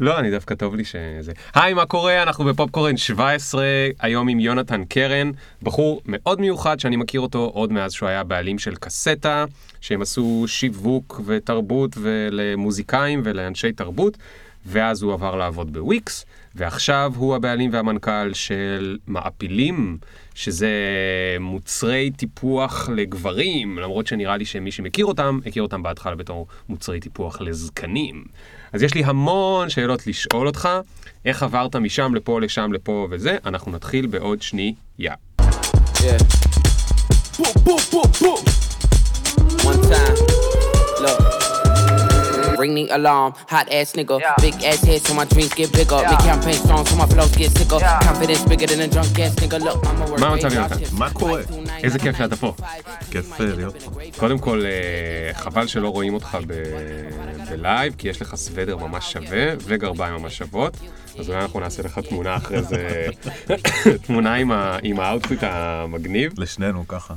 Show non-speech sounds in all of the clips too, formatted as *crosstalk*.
לא, אני דווקא טוב לי שזה. היי, מה קורה? אנחנו בפופקורן 17, היום עם יונתן קרן, בחור מאוד מיוחד שאני מכיר אותו עוד מאז שהוא היה בעלים של קסטה, שהם עשו שיווק ותרבות ולמוזיקאים ולאנשי תרבות, ואז הוא עבר לעבוד בוויקס, ועכשיו הוא הבעלים והמנכ"ל של מעפילים, שזה מוצרי טיפוח לגברים, למרות שנראה לי שמי שמכיר אותם, הכיר אותם בהתחלה בתור מוצרי טיפוח לזקנים. אז יש לי המון שאלות לשאול אותך, איך עברת משם לפה, לשם, לפה וזה, אנחנו נתחיל בעוד שנייה. Yeah. Boom. Ring the alarm, hot ass nigga. Big ass head so my dreams get bigger. Big campaign strong so my flows get sicker. Confidence bigger than a drunk ass nigga. Look, I'm a work מה המצב, יונתן? מה קורה? איזה כיף שאתה פה. כיף להיות פה. קודם כל, אה, חבל שלא רואים אותך בלייב, כי יש לך סוודר ממש שווה וגרביים ממש שוות. אז אולי אנחנו נעשה לך תמונה אחרי זה, *laughs* תמונה עם ה outfit המגניב. לשנינו ככה.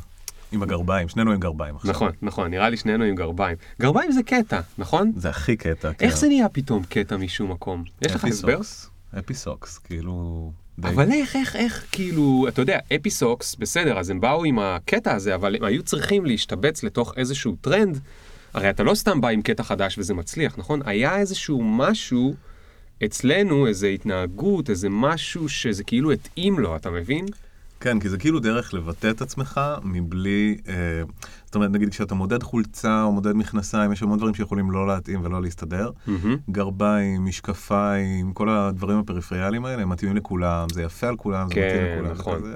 עם הגרביים, שנינו עם גרביים עכשיו. נכון, נכון, נראה לי שנינו עם גרביים. גרביים זה קטע, נכון? זה הכי קטע. כן. איך זה נהיה פתאום קטע משום מקום? יש לך הסבר? Happy Socks. Happy Socks, כאילו... די- אבל איך, איך, איך, כאילו, אתה יודע, Happy Socks, בסדר, אז הם באו עם הקטע הזה, אבל הם היו צריכים להשתבץ לתוך איזשהו טרנד. הרי אתה לא סתם בא עם קטע חדש וזה מצליח, נכון? היה איזשהו משהו אצלנו, איזו התנהגות, איזה משהו שזה כאילו התאים לו, אתה מבין? כן, כי זה כאילו דרך לבטא את עצמך מבלי... אה, זאת אומרת, נגיד כשאתה מודד חולצה או מודד מכנסיים, יש המון דברים שיכולים לא להתאים ולא להסתדר. גרביים, משקפיים, כל הדברים הפריפריאליים האלה, הם מתאימים לכולם, זה יפה על כולם, זה כן, מתאים לכולם. זה נכון. כזה-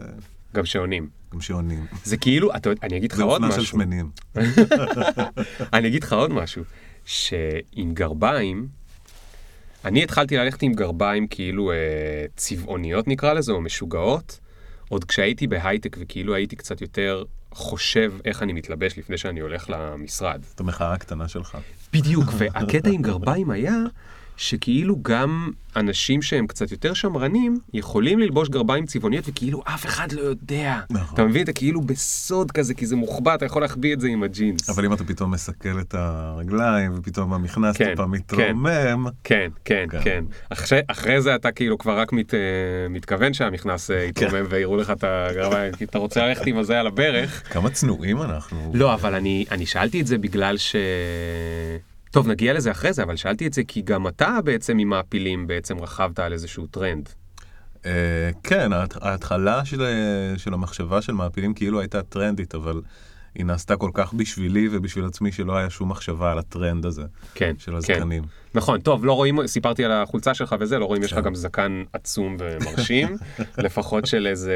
גם שעונים. גם שעונים. זה כאילו, אתה, אני אגיד לך זה עוד אופנה של משהו. שמנים. *laughs* אני אגיד לך עוד משהו, שעם גרביים, אני התחלתי ללכת עם גרביים כאילו אה, צבעוניות נקרא לזה, או משוגעות, עוד כשהייתי בהייטק וכאילו הייתי קצת יותר חושב איך אני מתלבש לפני שאני הולך למשרד. את המחאה הקטנה שלך. בדיוק, והקטע עם גרביים היה שכאילו גם אנשים שהם קצת יותר שמרנים יכולים ללבוש גרביים צבעוניות וכאילו אף אחד לא יודע. נכון. אתה מבין? אתה כאילו בסוד כזה, כי זה מוחבא, אתה יכול להחביא את זה עם הג'ינס. אבל אם אתה פתאום מסכל את הרגליים, ופתאום המכנס כן, טיפה כן. מתרומם, כן, כן, כן. כן. אחרי, אחרי זה אתה כאילו כבר רק מת, אה, מתכוון שהמכנס אה, יתרומם ויראו לך את הגרביים, כי אתה רוצה ללכת עם הזה על הברך. כמה צנועים אנחנו. לא, אבל אני, אני שאלתי את זה בגלל ש... טוב, נגיע לזה אחרי זה, אבל שאלתי את זה כי גם אתה בעצם עם מעפילים בעצם רכבת על איזשהו טרנד. אה, כן, ההת- ההתחלה של, אה, של המחשבה של מעפילים כאילו הייתה טרנדית, אבל היא נעשתה כל כך בשבילי ובשביל עצמי שלא היה שום מחשבה על הטרנד הזה כן, של כן. הזקנים. נכון, טוב, לא רואים, סיפרתי על החולצה שלך וזה, לא רואים, יש לך כן. גם זקן עצום ומרשים, *laughs* לפחות של איזה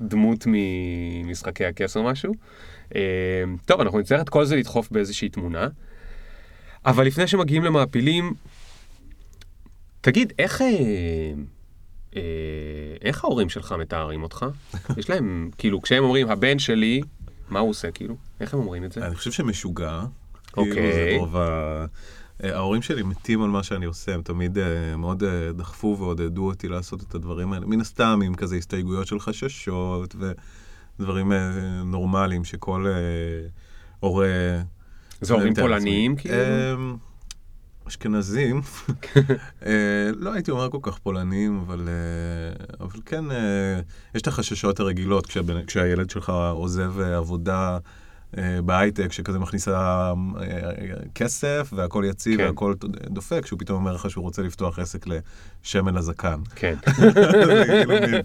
דמות ממשחקי הכס או משהו. אה, טוב, אנחנו נצטרך את כל זה לדחוף באיזושהי תמונה. אבל לפני שמגיעים למעפילים, תגיד, איך... אה, אה, איך ההורים שלך מתארים אותך? *laughs* יש להם, כאילו, כשהם אומרים, הבן שלי, מה הוא עושה, כאילו? איך הם אומרים את זה? אני חושב שמשוגע. אוקיי. כאילו זה רוב ה... אה, ההורים שלי מתים על מה שאני עושה, הם תמיד מאוד דחפו ועודדו אותי לעשות את הדברים האלה. מן הסתם עם כזה הסתייגויות של חששות ודברים נורמליים שכל הורה... זה הורים. פולניים, כאילו? אמ, אשכנזים, *laughs* אה, לא הייתי אומר כל כך פולניים, אבל, אה, אבל כן, אה, יש את החששות הרגילות כשהבן- כשהילד שלך עוזב עבודה בהייטק, שכזה מכניסה כסף והכל יציב כן. והכל דופק, שהוא פתאום אומר לך שהוא רוצה לפתוח עסק לשמן לזקן. כן, *laughs* זה כאילו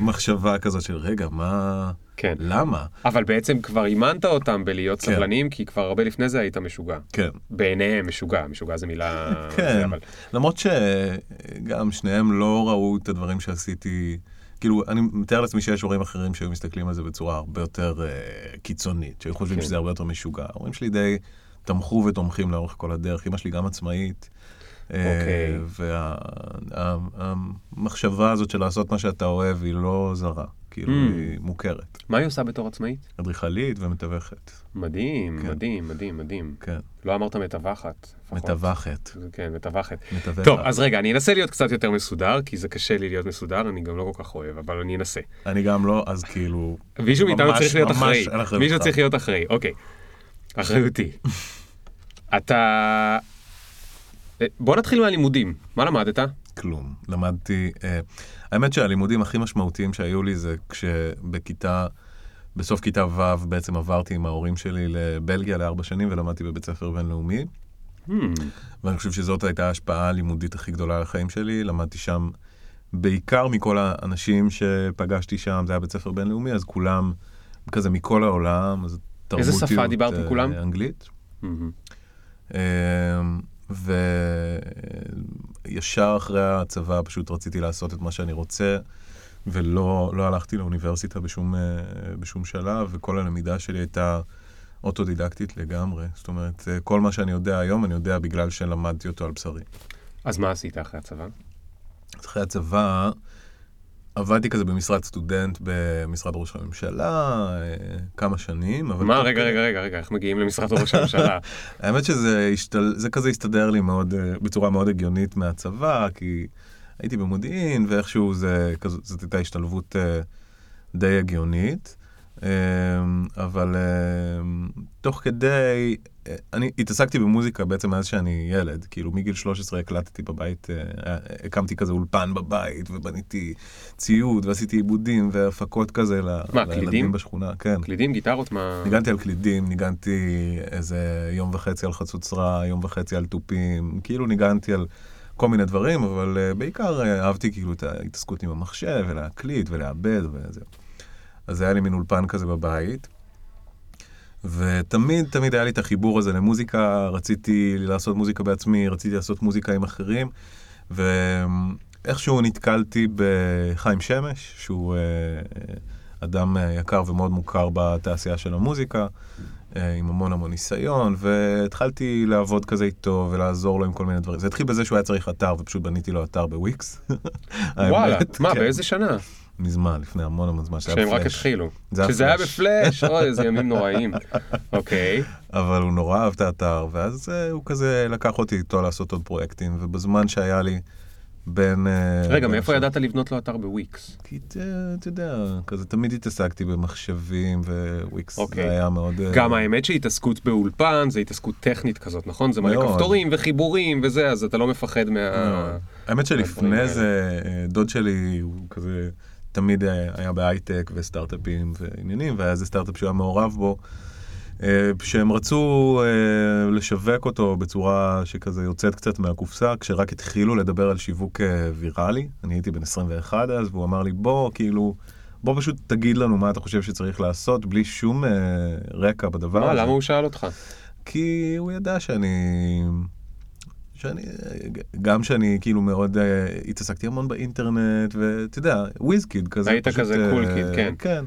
מחשבה כזאת של רגע, מה... כן. למה? אבל בעצם כבר אימנת אותם בלהיות כן. סבלניים, כי כבר הרבה לפני זה היית משוגע. כן. בעיניהם משוגע, משוגע זה מילה... *laughs* כן, זה, אבל... למרות שגם שניהם לא ראו את הדברים שעשיתי, כאילו, אני מתאר לעצמי שיש הורים אחרים שהיו מסתכלים על זה בצורה הרבה יותר uh, קיצונית, שהיו חושבים כן. שזה הרבה יותר משוגע. ההורים שלי די תמכו ותומכים לאורך כל הדרך, אמא שלי גם עצמאית. אוקיי. והמחשבה הזאת של לעשות מה שאתה אוהב היא לא זרה, כאילו Mm. היא מוכרת. מה היא עושה בתור עצמאית? אדריכלית ומתווכת, מדהים, כן. מדהים, מדהים, מדהים. כן. לא אמרת מתווכת. מתווכת. כן, מתווכת. מתווכת. טוב, אז רגע, אני אנסה להיות קצת יותר מסודר, כי זה קשה לי להיות מסודר, אני גם לא כל כך אוהב, אבל אני אנסה. אני גם לא, אז כאילו... מישהו מאיתנו צריך להיות אחראי. מישהו צריך להיות אחראי, אוקיי. אחריותי. *laughs* אתה... אה, בוא נתחיל מהלימודים, מה למדת? כלום. למדתי, אה, האמת שהלימודים הכי משמעותיים שהיו לי זה כשבכיתה, בסוף כיתה ו' בעצם עברתי עם ההורים שלי לבלגיה לארבע שנים ולמדתי בבית ספר בינלאומי. Hmm, ואני חושב שזאת הייתה ההשפעה הלימודית הכי גדולה על החיים שלי. למדתי שם בעיקר מכל האנשים שפגשתי שם, זה היה בית ספר בינלאומי, אז כולם כזה מכל העולם, אז איזה שפה תרבותיות, דיברת עם אה, כולם? אנגלית. מהמם. אמ, וישר אחרי הצבא פשוט רציתי לעשות את מה שאני רוצה, ולא לא הלכתי לאוניברסיטה בשום, אה, בשום שלב, וכל הלמידה שלי הייתה אוטודידקטית לגמרי. זאת אומרת, אה, כל מה שאני יודע היום, אני יודע בגלל שלמדתי אותו על בשרי. אז מה עשית אחרי הצבא? אחרי הצבא עבדתי כזה במשרד סטודנט במשרד ראש הממשלה אה, כמה שנים, אבל... מה, תוך רגע, רגע, רגע, רגע, איך מגיעים למשרד ראש הממשלה? *laughs* האמת שזה השתל... זה כזה הסתדר לי מאוד, אה, בצורה מאוד הגיונית מהצבא, כי הייתי במודיעין, ואיכשהו זה, כזו, זאת הייתה השתלבות אה, די הגיונית. אה, אבל אה, תוך כדי, אה, אני התעסקתי במוזיקה בעצם מאז שאני ילד, כאילו מגיל 13 הקלטתי בבית, אה, אה, הקמתי כזה אולפן בבית, ובניתי ציוד, ועשיתי עיבודים והפקות כזה מה, לילדים קלידים? בשכונה, כן. קלידים, גיטרות, מה... ניגנתי על קלידים, ניגנתי איזה יום וחצי על חצוצרה, יום וחצי על תופים, כאילו ניגנתי על כל מיני דברים, אבל בעיקר אהבתי כאילו את ההתעסקות עם המחשב, ולהקליט ולעבד וזה. אז היה לי מין אולפן כזה בבית, ותמיד תמיד היה לי את החיבור הזה למוזיקה, רציתי לעשות מוזיקה בעצמי, רציתי לעשות מוזיקה עם אחרים, ואיכשהו נתקלתי בחיים שמש, שהוא... uh, אדם אה, יקר ומאוד מוכר בתעשייה של המוזיקה, אה, עם המון המון ניסיון, והתחלתי לעבוד כזה איתו ולעזור לו עם כל מיני דברים. זה התחיל בזה שהוא היה צריך אתר, ופשוט בניתי לו אתר בוויקס. *laughs* וואלה, מה, כן. באיזה שנה? מזמן, לפני המון המון זמן, שהיה שהם רק בפלאש. התחילו. זה היה שזה היה פלאש. בפלאש, *laughs* אוי, איזה ימים נוראים. אוקיי. אבל הוא נורא אהב את האתר, ואז אה, הוא כזה לקח אותי איתו לעשות עוד פרויקטים, ובזמן שהיה לי בין... אה, רגע, מאיפה ידעת לבנות לו אתר בוויקס? כי אתה יודע, כזה תמיד התעסקתי במחשבים, וויקס אוקיי. זה היה מאוד... אה, גם האמת שהתעסקות באולפן זה התעסקות טכנית כזאת, נכון? זה מלא. כפתורים וחיבורים וזה, אז אתה לא מפחד מה... האמת שלפני. זה, דוד שלי הוא כזה תמיד אה, היה בהייטק וסטארט-אפים ועניינים, והיה איזה סטארט-אפ שהוא היה מעורב בו, אה, שהם רצו אה, לשווק אותו בצורה שכזה יוצאת קצת מהקופסה, כשרק התחילו לדבר על שיווק ויראלי, אני הייתי בן 21 אז, והוא אמר לי, בוא, כאילו, בוא פשוט תגיד לנו מה אתה חושב שצריך לעשות, בלי שום רקע בדבר הזה. למה הוא שאל אותך? כי הוא ידע שאני... שאני, גם שאני כאילו מאוד uh, התעסקתי המון באינטרנט, ואתה יודע, whiz kid כזה. היית פשוט, כזה cool kid, כן. כן.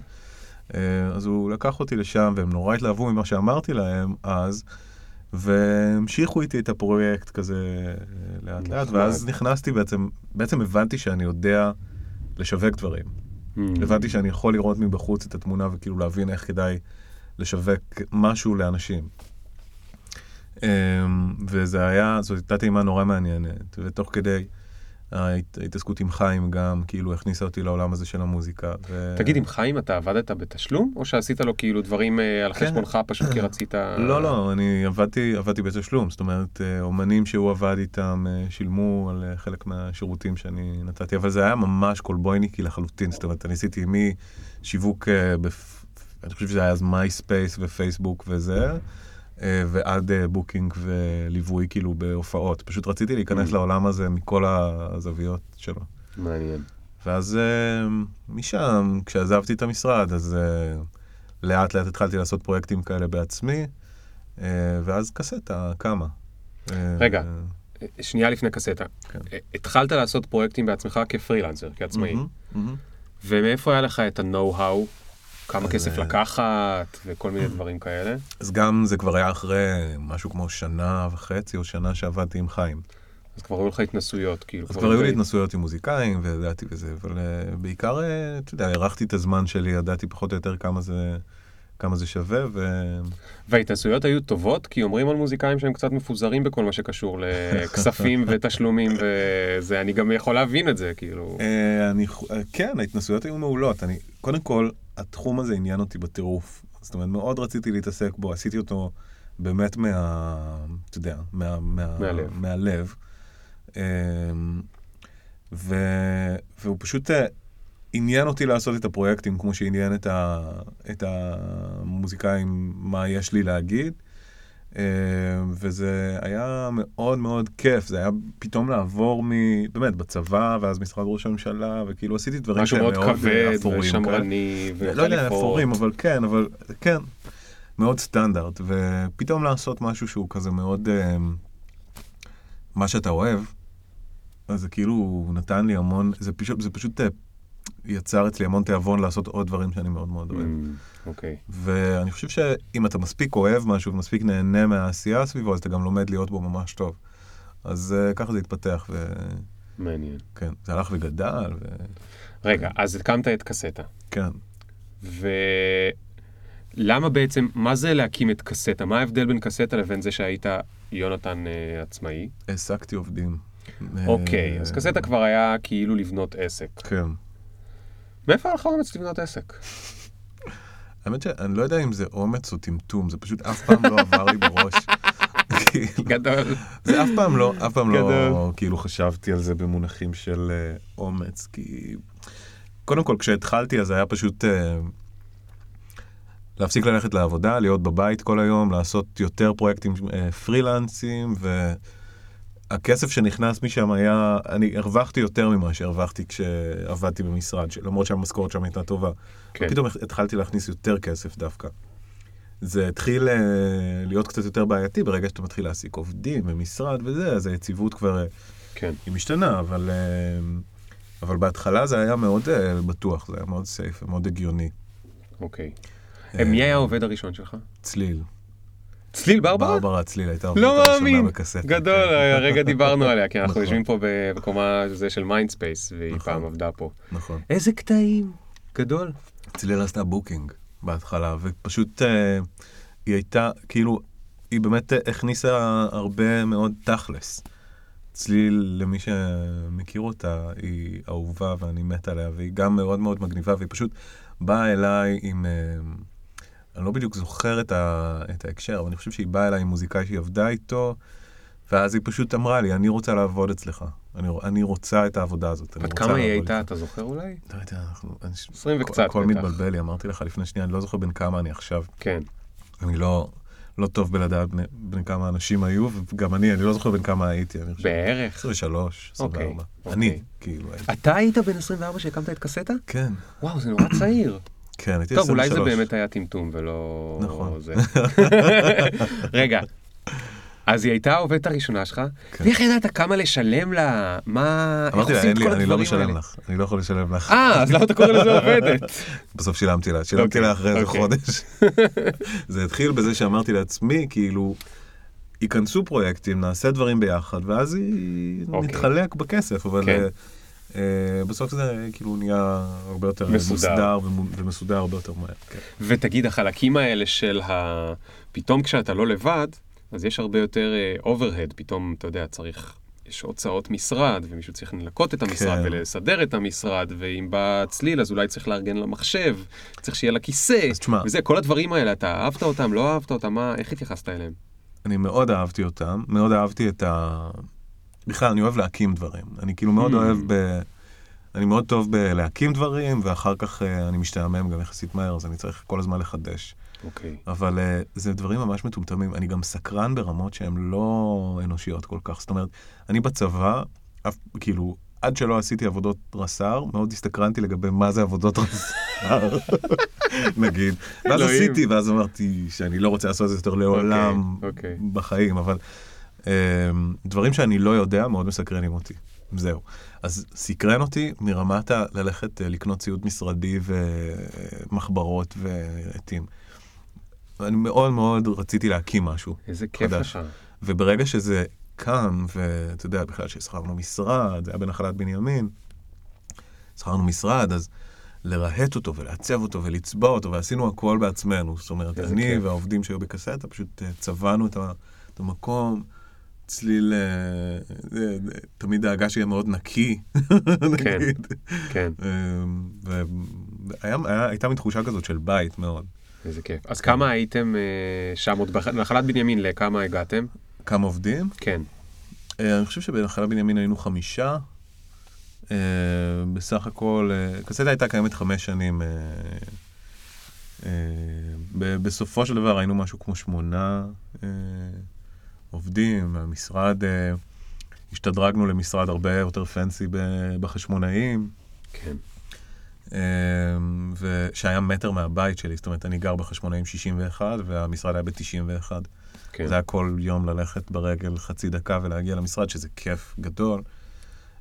Uh, אז הוא לקח אותי לשם, והם נורא התלהבו ממה שאמרתי להם אז, והמשיכו איתי את הפרויקט כזה אה, לאט לאט. ואז נכנסתי בעצם, בעצם הבנתי שאני יודע לשווק דברים. Hmm. הבנתי שאני יכול לראות מבחוץ את התמונה וכאילו להבין איך כדאי לשווק משהו לאנשים. אמ, וזה היה, זו הייתה טעימה נורא מעניינת, ותוך כדי ההת- ההתעסקות עם חיים גם, כאילו הכניסה אותי לעולם הזה של המוזיקה. ו... תגיד, עם חיים אתה עבדת בתשלום, או שעשית לו כאילו דברים אה, על כן. חשבונך פשוט כי רצית... *clears throat* לא, לא, אני עבדתי, עבדתי בתשלום, זאת אומרת, אה, אומנים שהוא עבד איתם אה, שילמו על חלק מהשירותים שאני נתתי, אבל זה היה ממש קולבויניקי לחלוטין, זאת אומרת, אני עשיתי משיווק, בפ... אני חושב שזה היה אז מייספייס ופייסבוק וזה, ועד אה, booking וליווי כאילו בהופעות. פשוט רציתי להיכנס Mm. לעולם הזה מכל הזוויות שלו. מעניין. ואז אה, משם, כשעזבתי את המשרד, אז אה, לאט לאט התחלתי לעשות פרויקטים כאלה בעצמי, אה, ואז קסטה קמה. אה, רגע. אה, אה, שנייה לפני קסטה. כן. אה, התחלת לעשות פרויקטים בעצמך כפרילנסר, כעצמאי. מהמם, מהמם. ומאיפה היה לך את ה-know-how? כמה כסף אה, לקחת וכל מיני דברים כאלה? אז גם זה כבר היה אחרי משהו כמו שנה וחצי או שנה שעבדתי עם חיים. אז כבר היו לך התנסויות, כאילו. אז כבר היו לי התנסויות עם מוזיקאים וידעתי וזה, אבל אה, בעיקר, אה, אתה יודע, הערכתי את הזמן שלי, ידעתי פחות או יותר כמה זה, כמה זה שווה, ו... וההתנסויות היו טובות, כי אומרים על מוזיקאים שהם קצת מפוזרים בכל מה שקשור לכספים *laughs* ותשלומים וזה, אני גם יכול להבין את זה, כאילו. אני, כן, ההתנסויות היו מעולות. אני, קודם כל, התחום הזה עניין אותי בטירוף. זאת אומרת, מאוד רציתי להתעסק בו, עשיתי אותו באמת מה... אתה יודע, מה, מה, מהלב. מהלב. אמ, ו, והוא פשוט אה, עניין אותי לעשות את הפרויקטים כמו שעניין את, ה, את המוזיקאים, מה יש לי להגיד. אמ, וזה היה מאוד מאוד כיף, זה היה פתאום לעבור מ... באמת, בצבא, ואז משרד ראש הממשלה, וכאילו עשיתי דברים משהו שהם מאוד מאוד אה, כבד אפורים. ושמרני לא יודע, וחליפות. אפורים, אבל כן, אבל כן, מאוד סטנדרט, ופתאום לעשות משהו שהוא כזה מאוד, אה, מה שאתה אוהב, אז זה כאילו נתן לי המון, זה פשוט, זה פשוט אה, יצר אצלי המון תיאבון לעשות עוד דברים שאני מאוד מאוד אוהב. Mm, אוקיי. ואני חושב שאם אתה מספיק אוהב משהו ומספיק נהנה מהעשייה סביבו, אז אתה גם לומד להיות בו ממש טוב. אז uh, ככה זה התפתח, מעניין. וכן, זה הלך וגדל, רגע, אז הקמת את קסטה. וכן. ולמה בעצם, מה זה להקים את קסטה? מה ההבדל בין קסטה לבין זה שהיית יונתן אה, עצמאי? העסקתי עובדים. אוקיי, אה, אז קסטה כבר היה כאילו לבנות עסק. כן. מאיפה היה לך אומץ לבנות עסק? האמת שאני לא יודע אם זה אומץ או טמטום, זה פשוט אף פעם לא עבר לי בראש. כאילו, גדול. זה אף פעם לא, אף פעם לא. כאילו חשבתי על זה במונחים של אה, אומץ, כי קודם כל כשהתחלתי אז היה פשוט אה, להפסיק ללכת לעבודה, להיות בבית כל היום, לעשות יותר פרויקטים אה, פרילנסים, והכסף שנכנס משם היה, אני הרווחתי יותר ממה שהרווחתי כשעבדתי במשרד, למרות שהמשכורת שם הייתה טובה. כן. פתאום התחלתי להכניס יותר כסף דווקא. זה התחיל אה, להיות קצת יותר בעייתי ברגע שאתה מתחיל להעסיק עובדים במשרד וזה, אז היציבות כבר אה, כן. היא משתנה, אבל, אה, אבל בהתחלה זה היה מאוד אה, בטוח, זה היה מאוד סייף ומאוד הגיוני. אוקיי. אה, מי היה העובד הראשון שלך? צליל. צליל ברברה? ברברה צליל הייתה לא מאמין. גדול, כן. הרגע דיברנו עליה, כי אנחנו נכון. יושבים פה בקומה זה של מיינדספייס, והיא נכון. פעם עבדה פה. נכון. איזה קטעים. גדול. צליל עשתה booking בהתחלה, ופשוט אה, היא הייתה, כאילו, היא באמת הכניסה הרבה מאוד תכלס. צליל, למי שמכיר אותה, היא אהובה ואני מת עליה, והיא גם מאוד מאוד מגניבה, והיא פשוט באה אליי עם... אה, אני לא בדיוק זוכר את, ה, את ההקשר, אבל אני חושב שהיא באה אליי עם מוזיקאי שהיא עבדה איתו, ואז היא פשוט אמרה לי, אני רוצה לעבוד אצלך. אני, אני רוצה את העבודה הזאת. עד כמה היא הייתה, איתך." אתה זוכר אולי? לא יודע, אנחנו... אני- עשרים הכל- וקצת הכל בטח. מתבלבל לי, אמרתי לך לפני שנייה, אני לא זוכר בין כמה אני עכשיו. כן. אני לא, לא טוב בלדעת בני- בין כמה אנשים היו, וגם אני, אני לא זוכר בין כמה הייתי, אני חושב. בערך. 23, 24. אוקיי, אני, אוקיי. כאילו. אתה היית בן 24 שהקמת את קסטה? כן, וואו, זה נורא צעיר. כן, הייתי טוב, 23. אולי זה באמת היה טמטום ולא... נכון. רגע, אז היא הייתה העובדת הראשונה שלך, כן. ואיך ידעת כמה לשלם לה? מה... אמרתי לה, אין לי, אני לא משלם? לך, אני לא יכול לשלם לך. אה, אז למה אתה קורא לזה *laughs* עובדת? בסוף שילמתי לה, שילמתי אוקיי, לה אחרי איזה אוקיי. חודש. *laughs* זה התחיל בזה שאמרתי לעצמי, כאילו, ייכנסו פרויקטים, נעשה דברים ביחד, ואז היא אוקיי. נתחלק בכסף, אבל כן. אה, בסוף זה כאילו נהיה הרבה יותר מסודר. ומסודר הרבה יותר מהר. כן. ותגיד, החלקים האלה של ה... פתאום כשאתה לא לבד, אז יש הרבה יותר אוברהד, פתאום, אתה יודע, צריך... יש הוצאות משרד, ומישהו צריך לנקות את המשרד כן. ולסדר את המשרד, ואם בא צליל, אז אולי צריך לארגן לה מחשב, צריך שיהיה לה כיסא, וזה, כל הדברים האלה, אתה אהבת אותם, לא אהבת אותם, מה, איך התייחסת אליהם? אני מאוד אהבתי אותם, מאוד אהבתי את ה... בכלל, אני אוהב להקים דברים. אני כאילו מאוד Hmm. אוהב ב... אני מאוד טוב בלהקים דברים, ואחר כך אה, אני משתעמם גם יחסית מהר, אז אני צריך כל הזמן לחדש. אוקיי. אבל אה, זה דברים ממש מטומטמים. אני גם סקרן ברמות שהן לא אנושיות כל כך. זאת אומרת, אני בצבא, אף, כאילו, עד שלא עשיתי עבודות רס"ר, מאוד הסתקרנתי לגבי מה זה עבודות *laughs* רס"ר, *laughs* נגיד. ואז. עשיתי, ואז אמרתי שאני לא רוצה לעשות את זה יותר לעולם אוקיי. בחיים, אבל דברים שאני לא יודע מאוד מסקרנים אותי. זהו. אז סקרן אותי מרמת ה- ללכת אה, לקנות ציוד משרדי ומחברות ועטים. אני מאוד מאוד רציתי להקים משהו. איזה כיף. לך. וברגע שזה קם, ואתה יודע, בכלל ששכרנו משרד, זה היה בנחלת בנימין, שכרנו משרד, אז לרהט אותו ולעצב אותו ולצבוע אותו, ועשינו הכל בעצמנו. זאת אומרת, אני כיף. והעובדים שהיו בקסטה, פשוט אה, צבענו את המקום, צליל, אה, תמיד דאגה שיהיה מאוד נקי, *laughs* כן. כן. והייתה מין תחושה כזאת של בית מאוד. איזה כיף. אז כמה הייתם אה, שם עוד בנחלת בנימין, לכמה הגעתם? כמה עובדים? כן. אה, אני חושב שבנחלה בנימין היינו חמישה. בסך הכל, קסטה הייתה קיימת חמש שנים. בסופו של דבר היינו משהו כמו שמונה עובדים. המשרד, אה, השתדרגנו למשרד הרבה יותר פנסי בחשמונאים. כן. אה, ושהיה מטר מהבית שלי, זאת אומרת, אני גר בחשמונאים 61, והמשרד היה ב-91. כן. זה היה כל יום ללכת ברגל חצי דקה ולהגיע למשרד, שזה כיף גדול.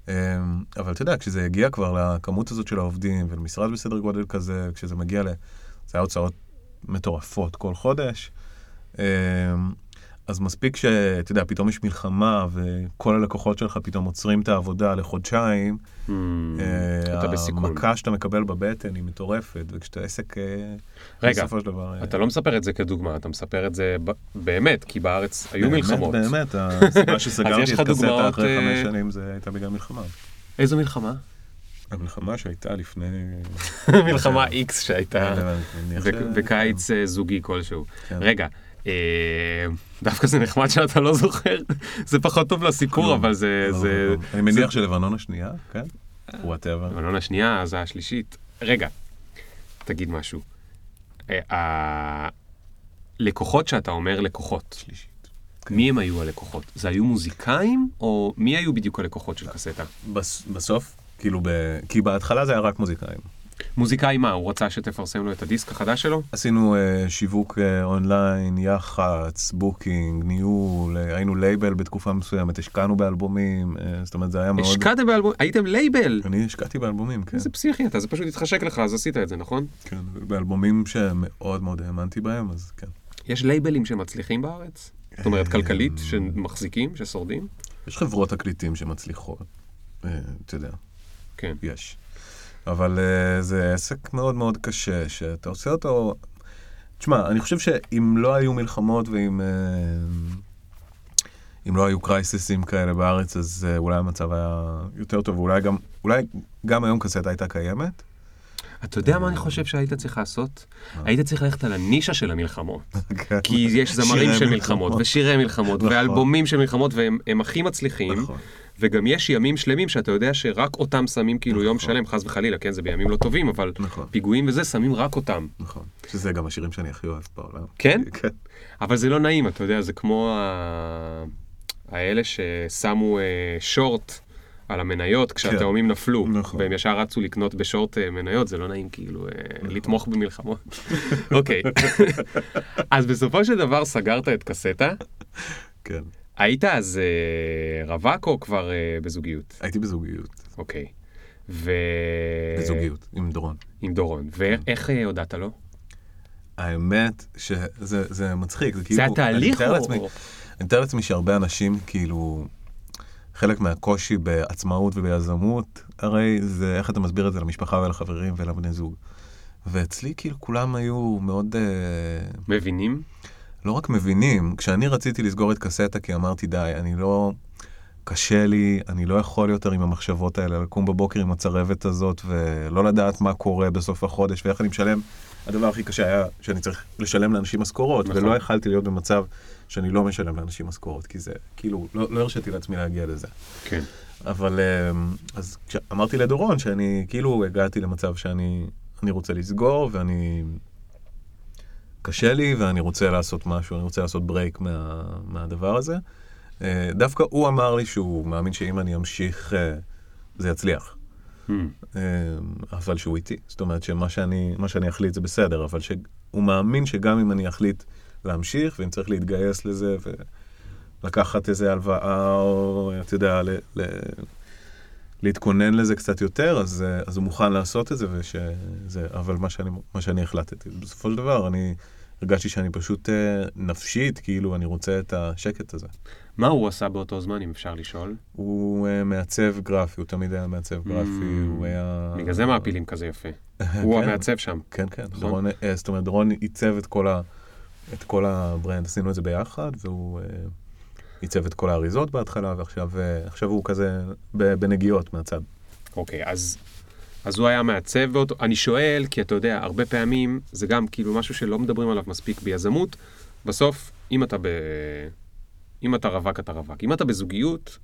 אמ, אבל אתה יודע, כשזה הגיע כבר לכמות הזאת של העובדים, ולמשרד בסדר גודל כזה, כשזה מגיע ל... זה היה הוצאות מטורפות כל חודש. אז מספיק שאתה יודע, פתאום יש מלחמה, וכל הלקוחות שלך פתאום עוצרים את העבודה לחודשיים. Hmm, אה, אתה בסיכון. המכה שאתה מקבל בבטן היא מטורפת, וכשאתה עסק, אה, רגע, בסופו של דבר... אה, אתה לא מספר את זה כדוגמה, אתה מספר את זה ב- באמת, כי בארץ היו באמת, מלחמות. באמת, הסיבה *laughs* אז שסגרתי את קסטה אחרי אה, חמש שנים זה הייתה בגלל מלחמה. איזו מלחמה? המלחמה שהייתה לפני... *laughs* מלחמה X שהייתה ש- בקיץ אה, זוגי כלשהו. כן. רגע, אה, דווקא זה נחמד שאתה לא זוכר, זה פחות טוב לסיפור, לא, אבל זה... לא, זה- לא. אני מניח שלבנון השנייה, כן? וואטאבר. לבנון השנייה, אז השלישית. רגע, תגיד משהו. אה, הלקוחות שאתה אומר לקוחות, שלישית. מי הם היו הלקוחות? זה היו מוזיקאים, או מי היו בדיוק הלקוחות של קסטה? בס- בסוף, כאילו, כי בהתחלה זה היה רק מוזיקאים. מוזיקאי מה, הוא רצה שתפרסם לו את הדיסק החדש שלו? עשינו אה, שיווק אה, אונליין, יח"צ, booking, ניהול, אה, היינו לייבל בתקופה מסוימת, השקענו באלבומים, אה, זאת אומרת, זה היה מאוד... השקעתם באלבום, הייתם לייבל! אני השקעתי באלבומים, כן. איזה פסיכי אתה, זה פשוט התחשק לך, אז עשית את זה, נכון? כן, באלבומים שמאוד מאוד האמנתי בהם, אז כן. יש labelים שמצליחים בארץ? זאת אומרת, כלכלית, שמחזיקים, ששורדים? יש חברות תקליטים שמצליחות, אתה יודע, כן. יש. אבל uh, זה עסק מאוד מאוד קשה, שאתה עושה אותו... תשמע, אני חושב שאם לא היו מלחמות ואם uh, אם לא היו קרייסיסים כאלה בארץ, אז uh, אולי המצב היה יותר טוב, ואולי גם, אולי גם היום קסטה הייתה קיימת. אתה יודע מה אני חושב שהיית צריך לעשות? היית צריך ללכת על הנישה של המלחמות. כן. כי יש זמרים של מלחמות, ושירי מלחמות, נכון. ואלבומים של מלחמות, והם הם הכי מצליחים. נכון. וגם יש ימים שלמים שאתה יודע שרק אותם שמים כאילו יום נכון. שלם, חס וחלילה, כן, זה בימים לא טובים, אבל נכון. פיגועים וזה, שמים רק אותם. נכון. שזה גם השירים שאני הכי אוהב בעולם. כן? *laughs* כן. אבל זה לא נעים, אתה יודע, זה כמו ה... האלה ששמו אה, שורט על המניות כשהתאומים נפלו, נכון. והם ישר רצו לקנות בשורט אה, מניות, זה לא נעים כאילו אה, לתמוך במלחמות. *laughs* אוקיי, *laughs* אז בסופו של דבר סגרת את קסטה, כן. היית אז אה, רווק או כבר אה, בזוגיות? הייתי בזוגיות. אוקיי. ו... בזוגיות, עם דורון. עם דורון. ואיך אה, הודעת לו? האמת שזה זה מצחיק, זה כאילו... זה התהליך או... לעצמי- אני מתאר לעצמי שהרבה אנשים, כאילו, חלק מהקושי בעצמאות וביזמות, הרי זה איך אתה מסביר את זה למשפחה ולחברים ולבני זוג. ואצלי, כאילו, כולם היו מאוד... אה, מבינים? לא רק מבינים, כשאני רציתי לסגור את קסטה, כי אמרתי, די, אני לא... קשה לי, אני לא יכול יותר עם המחשבות האלה, לקום בבוקר עם הצרבת הזאת ולא לדעת מה קורה בסוף החודש ואיך אני משלם. הדבר הכי קשה היה שאני צריך לשלם לאנשים משכורות, נכון. ולא יכלתי להיות במצב שאני לא משלם לאנשים משכורות, כי זה, כאילו, לא, לא הרשיתי לעצמי להגיע לזה. כן. אבל אמ, אז כשאמרתי לדורון שאני כאילו הגעתי למצב שאני אני רוצה לסגור ואני... קשה לי ואני רוצה לעשות משהו, אני רוצה לעשות ברייק מה, מהדבר הזה. אה, דווקא הוא אמר לי שהוא מאמין שאם אני אמשיך אה, זה יצליח. Hmm. אה, אבל שהוא איתי. זאת אומרת שמה שאני, שאני אחליט זה בסדר, אבל שהוא מאמין שגם אם אני אחליט להמשיך, ואם צריך להתגייס לזה ולקחת איזה הלוואה, או אתה יודע, ל, ל, להתכונן לזה קצת יותר, אז, אה, אז הוא מוכן לעשות את זה, ושזה, אבל מה שאני, מה שאני החלטתי, בסופו של דבר, אני הרגשתי שאני פשוט אה, נפשית, כאילו, אני רוצה את השקט הזה. מה הוא עשה באותו זמן, אם אפשר לשאול? הוא uh, מעצב גרפי, הוא תמיד היה מעצב גרפי, Mm. הוא היה... בגלל זה מעפילים כזה יפה. *laughs* הוא כן. המעצב שם. כן, כן. נכון. דורון, אה, זאת אומרת, דורון עיצב את כל, ה, את כל ה brand, עשינו את זה ביחד, והוא אה, עיצב את כל האריזות בהתחלה, ועכשיו אה, הוא כזה בנגיעות מהצד. אוקיי, אז אז הוא היה מעצב באותו, אני שואל, כי אתה יודע, הרבה פעמים זה גם כאילו משהו שלא מדברים עליו מספיק ביזמות. בסוף, אם אתה ב... אם אתה רווק, אתה רווק. אם אתה בזוגיות,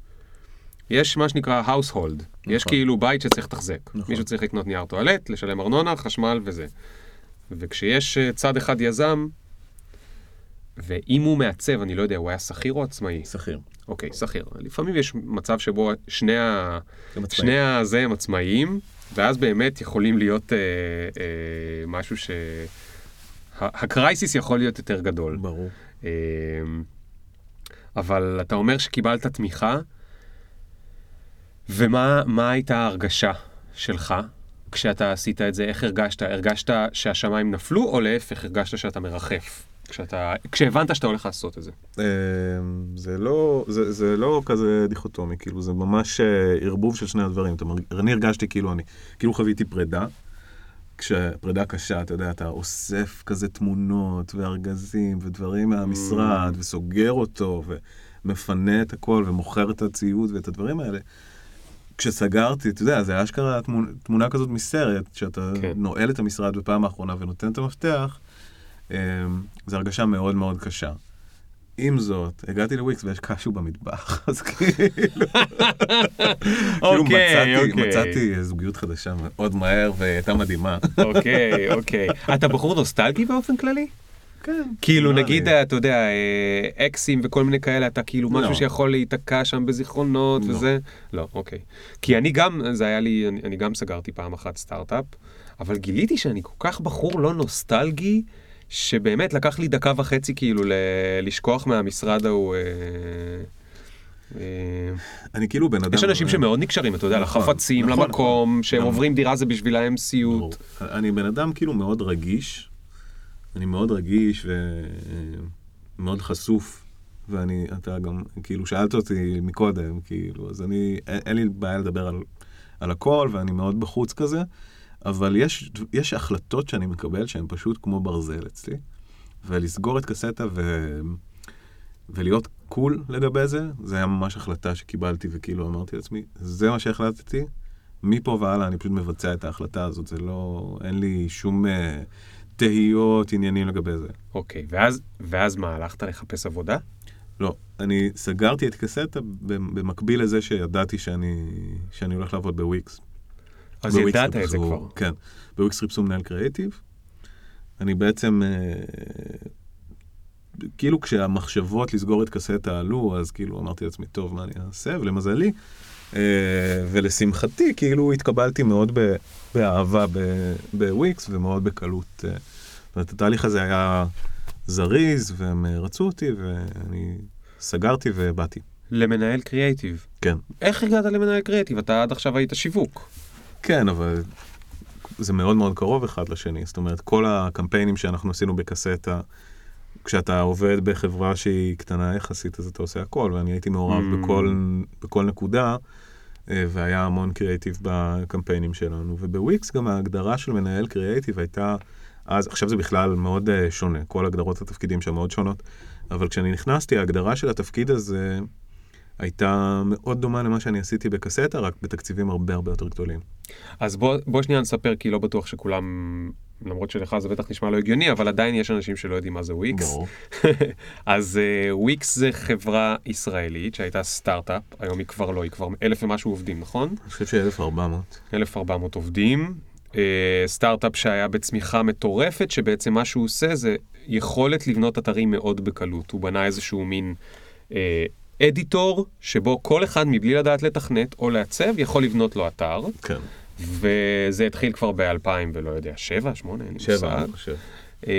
יש מה שנקרא household. יש כאילו בית שצריך לתחזק. נכון. מישהו צריך לקנות נייר טואלט, לשלם ארנונה, חשמל וזה. וכשיש אה, צד אחד יזם, ואם הוא מעצב, אני לא יודע, הוא היה שכיר או עצמאי? שכיר. אוקיי, שכיר. לפעמים יש מצב שבו שני, ה... שני הזה הם עצמאיים, ואז באמת יכולים להיות אה, אה, משהו ש... הקרייסיס יכול להיות יותר גדול. ברור. אה, אבל אתה אומר שקיבלת תמיכה, ומה מה הייתה ההרגשה שלך כשאתה עשית את זה? איך הרגשת? הרגשת שהשמיים נפלו, או להפך, הרגשת שאתה מרחף? כשאתה, כשהבנת שאתה הולך לעשות את זה. אה, זה לא, זה, זה לא כזה דיכוטומי, כאילו זה ממש אה, ערבוב של שני הדברים. אתה אני הרגשתי כאילו אני, כאילו חוויתי פרידה, כשפרידה קשה, אתה יודע, אתה אוסף כזה תמונות וארגזים ודברים מהמשרד, וסוגר אותו, ומפנה את הכל, ומוכר את הציוד ואת הדברים האלה. כשסגרתי, אתה יודע, זה אשכרה תמונה, תמונה כזאת מסרט, שאתה כן. נועל את המשרד בפעם האחרונה ונותן את המפתח, זו הרגשה מאוד מאוד קשה. עם זאת, הגעתי לוויקס ויש קשו במטבח, *laughs* אז כאילו... *laughs* כאילו אוקיי, מצאתי, אוקיי. מצאתי זוגיות חדשה מאוד מהר והיא הייתה מדהימה. *laughs* אוקיי, אוקיי. אתה בחור נוסטלגי באופן כללי? כן. כאילו נגיד. אתה יודע, אה, אקסים וכל מיני כאלה, אתה כאילו משהו לא. שיכול להיתקע שם בזיכרונות לא. וזה? לא, אוקיי. כי אני גם, זה היה לי, אני גם סגרתי פעם אחת סטארט-אפ, אבל גיליתי שאני כל כך בחור לא נוסטלגי, שבאמת לקח לי דקה וחצי כאילו לשכוח מהמשרד ההוא. אה, אה, אני כאילו בן אדם... יש אנשים שמאוד נקשרים, אתה יודע, נכון, לחפצים, נכון, למקום, נכון. שהם עוברים דירה זה בשבילהם. סיוט. אני בן אדם כאילו מאוד רגיש, אני מאוד רגיש ומאוד חשוף, ואני, אתה גם, כאילו, שאלת אותי מקודם, כאילו, אז אני, אין, לי בעיה לדבר על הכל, ואני מאוד בחוץ כזה, אבל יש, יש החלטות שאני מקבל שהן פשוט כמו ברזל אצלי, ולסגור את קסטה ו... ולהיות קול לגבי זה, זה היה ממש החלטה שקיבלתי, וכאילו אמרתי לעצמי, זה מה שהחלטתי, מפה והלאה אני פשוט מבצע את ההחלטה הזאת, זה לא, אין לי שום אה, תהיות, עניינים לגבי זה. אוקיי, ואז, ואז מה, הלכת לחפש עבודה? לא, אני סגרתי את קסטה במקביל לזה שידעתי שאני, שאני הולך לעבוד בוויקס. אז ידעת את זה כבר. כן, בוויקס חיפשו מנהל קריאיטיב. אני בעצם, אה, כאילו כשהמחשבות לסגור את קסטה עלו, אז כאילו אמרתי לעצמי, טוב, מה אני אעשה? ולמזלי, אה, ולשמחתי, כאילו התקבלתי מאוד באהבה בוויקס ומאוד בקלות. אה, זאת אומרת, התהליך הזה היה זריז, והם רצו אותי, ואני סגרתי ובאתי. למנהל קריאייטיב. כן. איך הגעת למנהל קריאייטיב? אתה עד עכשיו היית שיווק. כן, אבל זה מאוד מאוד קרוב אחד לשני. זאת אומרת, כל הקמפיינים שאנחנו עשינו בקסטה, כשאתה עובד בחברה שהיא קטנה יחסית, אז אתה עושה הכל, ואני הייתי מעורב Mm. בכל, בכל נקודה, אה, והיה המון קריאיטיב בקמפיינים שלנו. ובוויקס גם ההגדרה של מנהל קריאיטיב הייתה, אז עכשיו זה בכלל מאוד אה, שונה, כל הגדרות התפקידים שם מאוד שונות, אבל כשאני נכנסתי, ההגדרה של התפקיד הזה הייתה מאוד דומה למה שאני עשיתי בקסטה, רק בתקציבים הרבה הרבה יותר גדולים. אז בוא, בוא שנייה נספר, כי לא בטוח שכולם, למרות שלך זה בטח נשמע לא הגיוני, אבל עדיין יש אנשים שלא יודעים מה זה וויקס. *laughs* אז uh, וויקס זה חברה ישראלית שהייתה סטארט-אפ, היום היא כבר לא, היא כבר אלף ומשהו עובדים, נכון? אני חושב ש-1400. 1,400 עובדים. אה, סטארט-אפ שהיה בצמיחה מטורפת, שבעצם מה שהוא עושה זה יכולת לבנות אתרים מאוד בקלות. הוא בנה איזשהו מין אה, אדיטור, שבו כל אחד מבלי לדעת לתכנת או לעצב, יכול לבנות לו אתר, כן. וזה התחיל כבר ב-2000 ולא יודע, 7, 8, אין לי מושג. אני חושב. אה,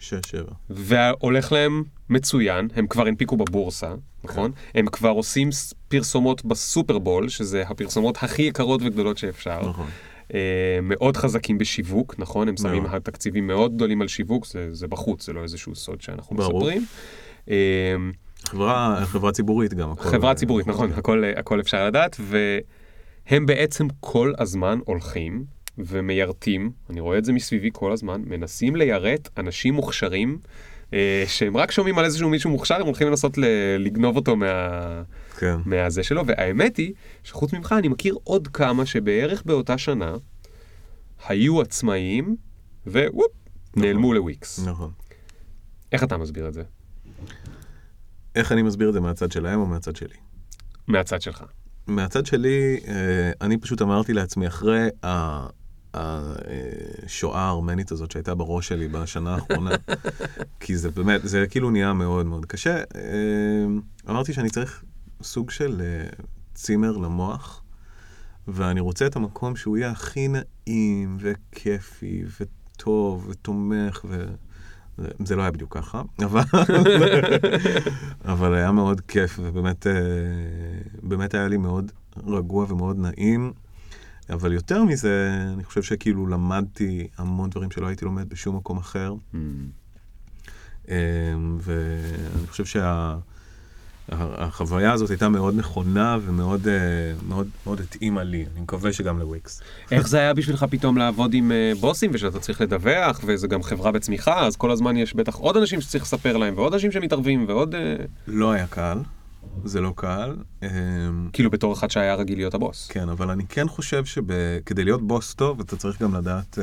שש, שבע. והולך להם מצוין, הם כבר הנפיקו בבורסה, נכון? הם כבר עושים פרסומות בסופרבול, שזה הפרסומות הכי יקרות וגדולות שאפשר. נכון. אה, מאוד חזקים בשיווק, נכון? הם שמים. תקציבים מאוד גדולים על שיווק, זה, זה בחוץ, זה לא איזשהו סוד שאנחנו ברור. מספרים. אה, חברה, חברה ציבורית גם. הכל- חברה ציבורית, נכון, הכל, הכל אפשר לדעת, והם בעצם כל הזמן הולכים ומיירטים, אני רואה את זה מסביבי כל הזמן, מנסים ליירט אנשים מוכשרים, אה, שהם רק שומעים על איזשהו מישהו מוכשר, הם הולכים לנסות ל- לגנוב אותו מה... כן. מהזה שלו, והאמת היא שחוץ ממך אני מכיר עוד כמה שבערך באותה שנה היו עצמאיים, ווופ, נעלמו לוויקס. נכון. איך אתה מסביר את זה? איך אני מסביר את זה מהצד שלהם או מהצד שלי? מהצד שלך. מהצד שלי, אה, אני פשוט אמרתי לעצמי, אחרי השואה הארמנית הזאת שהייתה בראש שלי בשנה האחרונה, *laughs* כי זה באמת, זה כאילו נהיה מאוד מאוד קשה, אה, אמרתי שאני צריך סוג של אה, צימר למוח, ואני רוצה את המקום שהוא יהיה הכי נעים וכיפי וטוב ותומך ו... זה, לא היה בדיוק ככה, אבל, אבל היה מאוד כיף, ובאמת אה, באמת היה לי מאוד רגוע ומאוד נעים. אבל יותר מזה, אני חושב שכאילו למדתי המון דברים שלא הייתי לומד בשום מקום אחר. אה, ואני חושב שהחוויה הזאת הייתה מאוד נכונה ומאוד אה, מאוד, מאוד התאימה לי. אני מקווה שגם לוויקס. איך זה היה בשבילך פתאום לעבוד עם אה, בוסים ושאתה צריך לדווח, וזה גם חברה בצמיחה, אז כל הזמן יש בטח עוד אנשים שצריך לספר להם, ועוד אנשים שמתערבים, ועוד... אה, לא היה קל, זה לא קל. כאילו בתור אחד שהיה רגיל להיות הבוס. כן, אבל אני כן חושב שכדי להיות בוס טוב, אתה צריך גם לדעת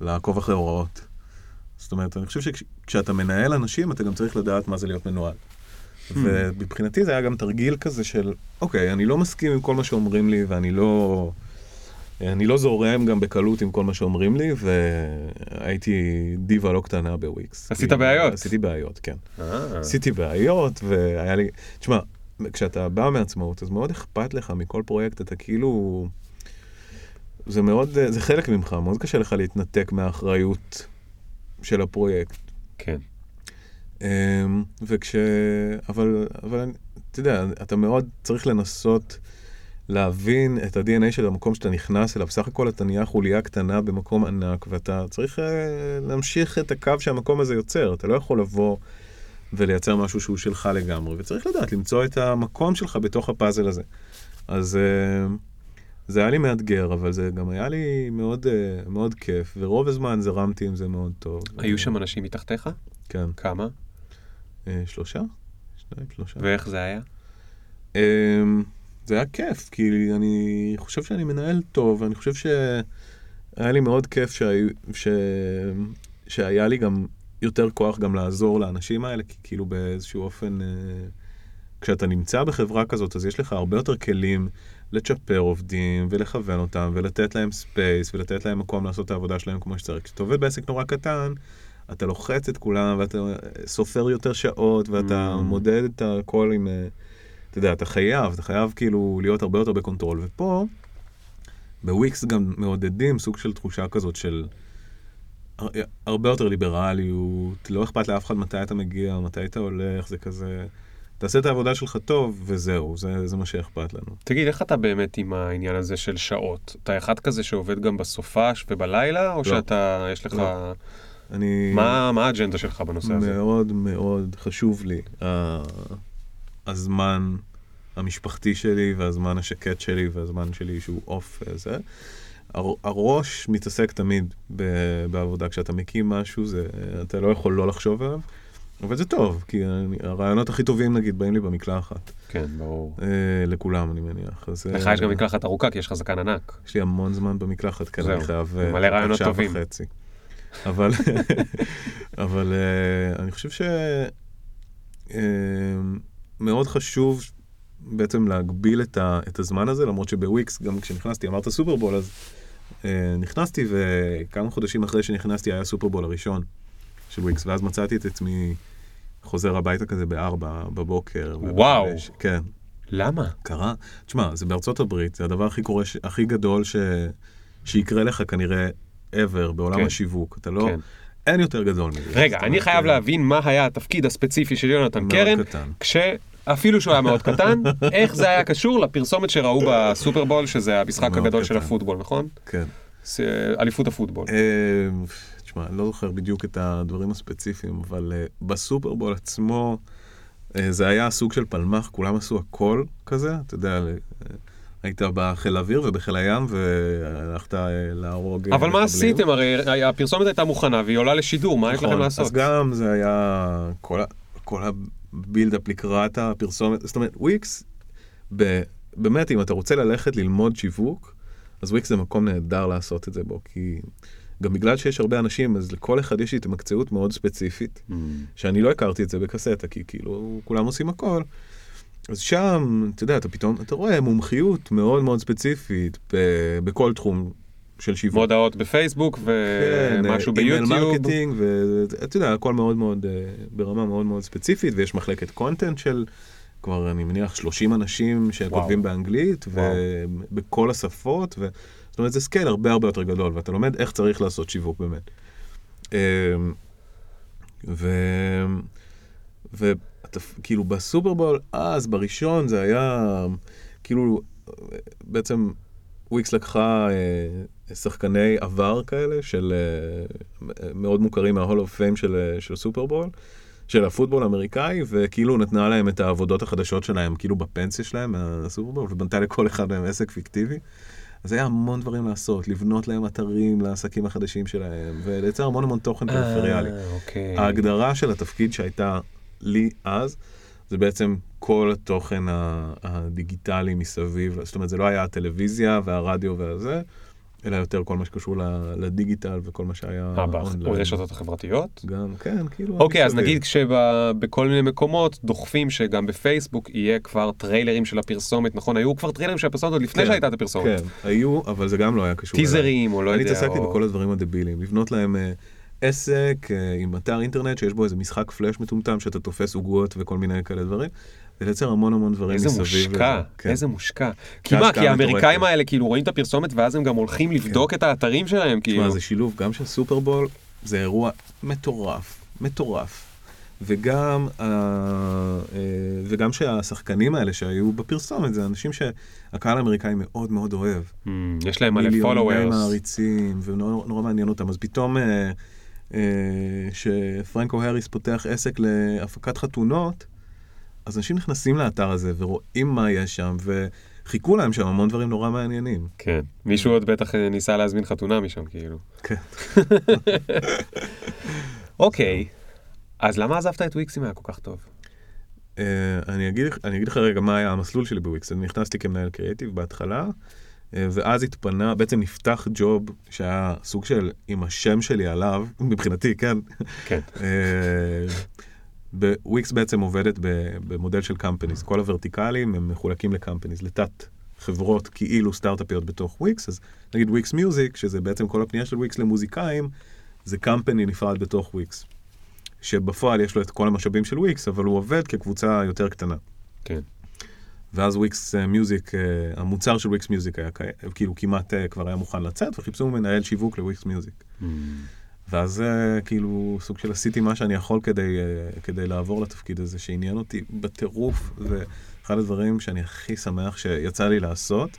לעקוב אחרי הוראות. זאת אומרת, אני חושב שכשאתה מנהל אנשים, אתה גם צריך לדעת מה זה להיות מנוהל. ומבחינתי זה היה גם תרגיל כזה של, אוקיי, אני לא מסכים עם כל מה שאומרים לי, ואני לא... אני לא זורם גם בקלות עם כל מה שאומרים לי, והייתי דיבה לא קטנה בוויקס. עשית כי- בעיות? עשיתי בעיות, כן. אה. עשיתי בעיות, והיה לי... תשמע, כשאתה בא מעצמאות, אז מאוד אכפת לך מכל פרויקט, אתה כאילו... זה מאוד, זה חלק ממך, מאוד קשה לך להתנתק מהאחריות של הפרויקט. כן. אמ, וכש... אבל, אבל אתה יודע, אתה מאוד צריך לנסות להבין את ה-DNA של המקום שאתה נכנס אליו. בסך הכל אתה נהיה חוליה קטנה במקום ענק, ואתה צריך אה, להמשיך את הקו שהמקום הזה יוצר. אתה לא יכול לבוא ולייצר משהו שהוא שלך לגמרי, וצריך לדעת למצוא את המקום שלך בתוך הפאזל הזה. אז אה, זה היה לי מאתגר, אבל זה גם היה לי מאוד, אה, מאוד כיף, ורוב הזמן זרמתי עם זה מאוד טוב. היו שם אנשים מתחתיך? כן. כמה? אה, שלושה? שניים, שלושה. ואיך זה היה? אמ, זה היה כיף, כי אני חושב שאני מנהל טוב, ואני חושב שהיה לי מאוד כיף שהיו, ש... שהיה לי גם יותר כוח גם לעזור לאנשים האלה, כי כאילו באיזשהו אופן, אה, כשאתה נמצא בחברה כזאת, אז יש לך הרבה יותר כלים לצ'פר עובדים, ולכוון אותם, ולתת להם ספייס, ולתת להם מקום לעשות את העבודה שלהם כמו שצריך. כשאתה עובד בעסק נורא קטן, אתה לוחץ את כולם, ואתה סופר יותר שעות, ואתה Mm. מודד את הכל עם... אה, אתה יודע, אתה חייב, אתה חייב כאילו להיות הרבה יותר ב control. ופה, בוויקס גם מעודדים סוג של תחושה כזאת של הר- הרבה יותר ליברליות, לא אכפת לאף אחד מתי אתה מגיע, מתי אתה הולך, זה כזה... תעשה את העבודה שלך טוב, וזהו, זה, זה מה שאכפת לנו. תגיד, איך אתה באמת עם העניין הזה של שעות? אתה אחד כזה שעובד גם בסופש ובלילה, או שאתה, יש לך... לא. אני... מה מה האג'נדה שלך בנושא הזה? מאוד מאוד חשוב לי ה- הזמן המשפחתי שלי והזמן השקט שלי והזמן שלי שהוא אוף וזה. הר- הראש מתעסק תמיד ב- בעבודה. כשאתה מקים משהו, זה, אתה לא יכול לא לחשוב עליו, אבל זה טוב, כי אני- הרעיונות הכי טובים נגיד באים לי במקלחת. כן, ברור. אה, לכולם אני מניח. אז, לך אה, יש גם מקלחת ארוכה, כי יש לך זקן ענק. יש לי המון זמן במקלחת, כן, זהו, אני חייב... אה, מלא רעיונות שעה טובים. וחצי. אבל, *laughs* אבל אה, אני חושב ש... אה, מאוד חשוב בעצם להגביל את, ה, את הזמן הזה, למרות שבוויקס, גם כשנכנסתי, אמרת סופרבול, אז אה, נכנסתי, וכמה חודשים אחרי שנכנסתי היה הסופרבול הראשון של וויקס, ואז מצאתי את עצמי חוזר הביתה כזה בארבע בבוקר. וואו. ובחמש. כן. למה? קרה, תשמע, זה בארצות הברית, זה הדבר הכי קורה. הכי גדול ש... שיקרה לך כנראה ever בעולם כן. השיווק. אתה לא, כן. אין יותר גדול מזה. רגע, אני חייב אה, להבין מה היה התפקיד הספציפי של יונתן קרן, קטן. כשאפילו שהוא היה מאוד קטן, *laughs* איך זה היה קשור לפרסומת שראו בסופרבול, שזה המשחק הגדול של קטן. הפוטבול, נכון? כן. אליפות הפוטבול. אה, תשמע, אני לא זוכר בדיוק את הדברים הספציפיים, אבל אה, בסופרבול עצמו, זה היה סוג של פלמח, כולם עשו הכל כזה, אתה יודע, היית בחיל האוויר ובחיל הים, והלכת אה, להרוג... אה, אבל מה. עשיתם? הרי הפרסומת הייתה מוכנה והיא עולה לשידור, מה יש לכם נכון, לעשות? אז גם זה היה כל, ה buildup לקראת הפרסומת, זאת אומרת, וויקס, ב, באמת, אם אתה רוצה ללכת ללמוד שיווק, אז אז וויקס זה מקום נהדר לעשות את זה בו, כי גם בגלל שיש הרבה אנשים, אז לכל אחד יש התמקצעות מאוד ספציפית, Mm. שאני לא הכרתי את זה בקסטה, כי כאילו כולם עושים הכל. אז שם, אתה יודע, אתה פתאום, אתה רואה מומחיות מאוד מאוד ספציפית ב- בכל תחום של שיווק. מודעות בפייסבוק ומשהו כן, אימייל ביוטיוב. marketing, ואתה יודע, הכל מאוד מאוד, אה, ברמה מאוד מאוד ספציפית, ויש מחלקת content של, כבר אני מניח 30 אנשים שכותבים באנגלית, וואו. ובכל השפות, ו... זאת אומרת, זה scale הרבה הרבה יותר גדול, ואתה לומד איך צריך לעשות שיווק באמת. אה, ו... כאילו בסופרבול, אז בראשון זה היה, כאילו, בעצם וויקס לקחה אה, שחקני עבר כאלה, של אה, מאוד מוכרים מההול אוף פיים של, אה, של סופרבול, של הפוטבול האמריקאי, וכאילו נתנה להם את העבודות החדשות שלהם, כאילו בפנסיה שלהם מהסופרבול, ובנתה לכל אחד מהם עסק פיקטיבי. אז היה המון דברים לעשות, לבנות להם אתרים לעסקים החדשים שלהם, ולייצר המון המון תוכן פריפריאלי. אה, אוקיי. ההגדרה של התפקיד שהייתה לי אז, זה בעצם כל התוכן הדיגיטלי מסביב, זאת אומרת, זה לא היה הטלוויזיה והרדיו והזה, אלא יותר כל מה שקשור לדיגיטל וכל מה שהיה אה. ברשתות החברתיות? גם, כן, כאילו... אוקיי, אז. נגיד כשבכל מיני מקומות דוחפים שגם בפייסבוק יהיה כבר טריילרים של הפרסומת, נכון? היו כבר טריילרים של הפרסומת עוד לפני כן, שהייתה את הפרסומת. כן, היו, אבל זה גם לא היה קשור. טיזרים או לא יודע. אני התעסקתי בכל הדברים הדבילים, לבנות להם אה, עסק אה, עם אתר אינטרנט שיש בו איזה משחק פלאש מטומטם שאתה תופס עוגות וכל מיני כאלה דברים, ולייצר המון המון דברים איזה מסביב. מושקע, לזה. כן. איזה מושקע. כי מה, כי האמריקאים. האלה כאילו רואים את הפרסומת ואז הם גם הולכים לבדוק את האתרים שלהם, כאילו. תשמע, זה שילוב גם של סופרבול, זה אירוע מטורף, מטורף. וגם, אה, אה, וגם שהשחקנים האלה שהיו בפרסומת, זה אנשים שהקהל האמריקאי מאוד מאוד אוהב. Hmm, יש להם מלא מיליוני followers. מעריצים, ונורא נורא מעניין אותם. אז פתאום שפרנקו האריס פותח עסק להפקת חתונות, אז אנשים נכנסים לאתר הזה ורואים מה יש שם, וחיכו להם שם המון דברים נורא מעניינים. כן. מישהו עוד בטח אה, ניסה להזמין חתונה משם, כאילו. כן. *laughs* אוקיי. אז למה עזבת את וויקס אם היה כל כך טוב? Uh, אני, אגיד, אני אגיד לך רגע מה היה המסלול שלי בוויקס. אני נכנסתי כמנהל קריאיטיב בהתחלה, ואז התפנה, בעצם נפתח ג'וב שהיה סוג של עם השם שלי עליו, *laughs* מבחינתי, כן. כן. *laughs* Uh, וויקס בעצם עובדת במודל של companies. כל הוורטיקלים הם מחולקים ל companies, לתת חברות כאילו סטארט-אפיות בתוך וויקס. אז נגיד וויקס מיוזיק, שזה בעצם כל הפנייה של וויקס למוזיקאים, זה company נפרד בתוך וויקס. שבפועל יש לו את כל המשאבים של וויקס, אבל הוא עובד כקבוצה יותר קטנה. כן. ואז וויקס אה, מיוזיק, אה, המוצר של וויקס מיוזיק היה כאילו כמעט אה, כבר היה מוכן לצאת, וחיפשו מנהל שיווק לוויקס מיוזיק. Hmm. ואז אה, כאילו סוג של עשיתי מה שאני יכול כדי, אה, כדי לעבור לתפקיד הזה, שעניין אותי בטירוף, ואחד הדברים שאני הכי שמח שיצא לי לעשות.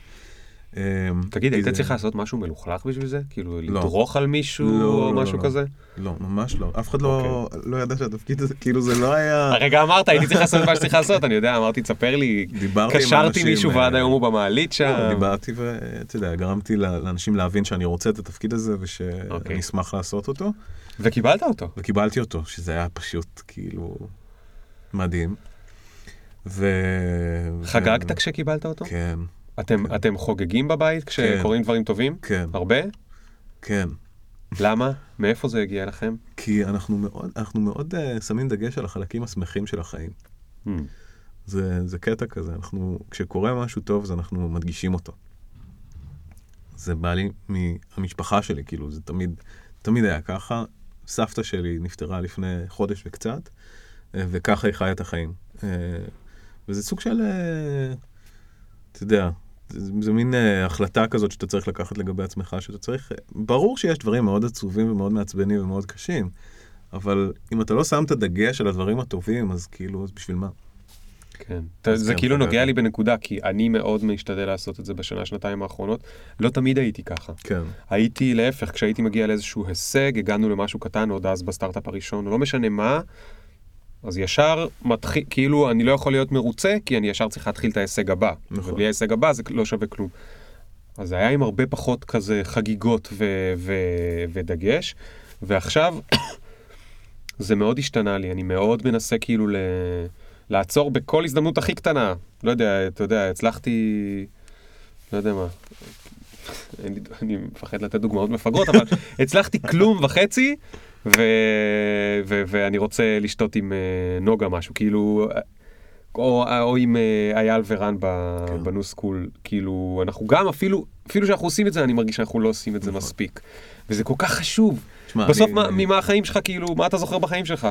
אה, תגיד, היית צריך לעשות משהו מלוכלך בשביל זה? כאילו, לא. לדרוך על מישהו לא, או לא, משהו. כזה? לא, ממש לא. אף אחד לא, לא ידע שהתפקיד הזה, כאילו זה לא היה... הרגע אמרת, הייתי צריך לעשות מה שצריך לעשות, אני יודע, אמרתי, תספר לי, קשרתי מישהו ועד אה, היום הוא במעלית שם. דיברתי ואתה יודע, גרמתי לאנשים להבין שאני רוצה את התפקיד הזה ושאני אוקיי. אשמח לעשות אותו, וקיבלת אותו. וקיבלתי אותו, שזה היה פשוט כאילו מדהים. ו... חגגת. כשקיבלת אותו? כן, אתם, אתם חוגגים בבית כשקורים דברים טובים? כן, הרבה? כן. למה? מאיפה זה הגיע לכם? כי אנחנו מאוד, אנחנו מאוד uh, שמים דגש על החלקים השמחים של החיים. Hmm. זה, זה קטע כזה, אנחנו, כשקורה משהו טוב, אז אנחנו מדגישים אותו. זה בא לי מהמשפחה שלי, כאילו, זה תמיד, תמיד היה ככה. סבתא שלי נפטרה לפני חודש וקצת, אה, וככה היא חיה את החיים. אה, וזה סוג של, אתה יודע, זה, מין אה, החלטה כזאת שאתה צריך לקחת לגבי עצמך, שאתה צריך, ברור שיש דברים מאוד עצובים ומאוד מעצבנים ומאוד קשים, אבל אם אתה לא שם את הדגש על הדברים הטובים, אז כאילו, אז בשביל מה? כן. אז זה כן, כאילו נוגע. לי בנקודה, כי אני מאוד משתדל לעשות את זה בשנה, שנתיים האחרונות. לא תמיד הייתי ככה. כן. הייתי להפך, כשהייתי מגיע לאיזשהו הישג, הגענו למשהו קטן, עוד אז בסטארט-אפ הראשון, לא משנה מה, אז ישר מתחיל, כאילו אני לא יכול להיות מרוצה, כי אני ישר צריך להתחיל את ההישג הבא. נכון. ובלי ההישג הבא זה לא שווה כלום. אז זה היה עם הרבה פחות כזה חגיגות ו- ו- ודגש, ועכשיו *coughs* זה מאוד השתנה לי, אני מאוד מנסה כאילו ל... לעצור בכל הזדמנות הכי קטנה. לא יודע, אתה יודע, הצלחתי, לא יודע מה, *laughs* אני מפחד לתת דוגמאות מפגרות, אבל *laughs* הצלחתי כלום וחצי, ו... ו... ואני רוצה לשתות עם אה, נוגה משהו, כאילו, אה, או, או עם אה, אייל ורן. כן. בנו סקול, כאילו, אנחנו גם אפילו, אפילו שאנחנו עושים את זה, אני מרגיש שאנחנו לא עושים את זה מספיק. וזה כל כך חשוב. תשמע, בסוף, אני- מה, ממה החיים שלך, כאילו, מה אתה זוכר בחיים שלך?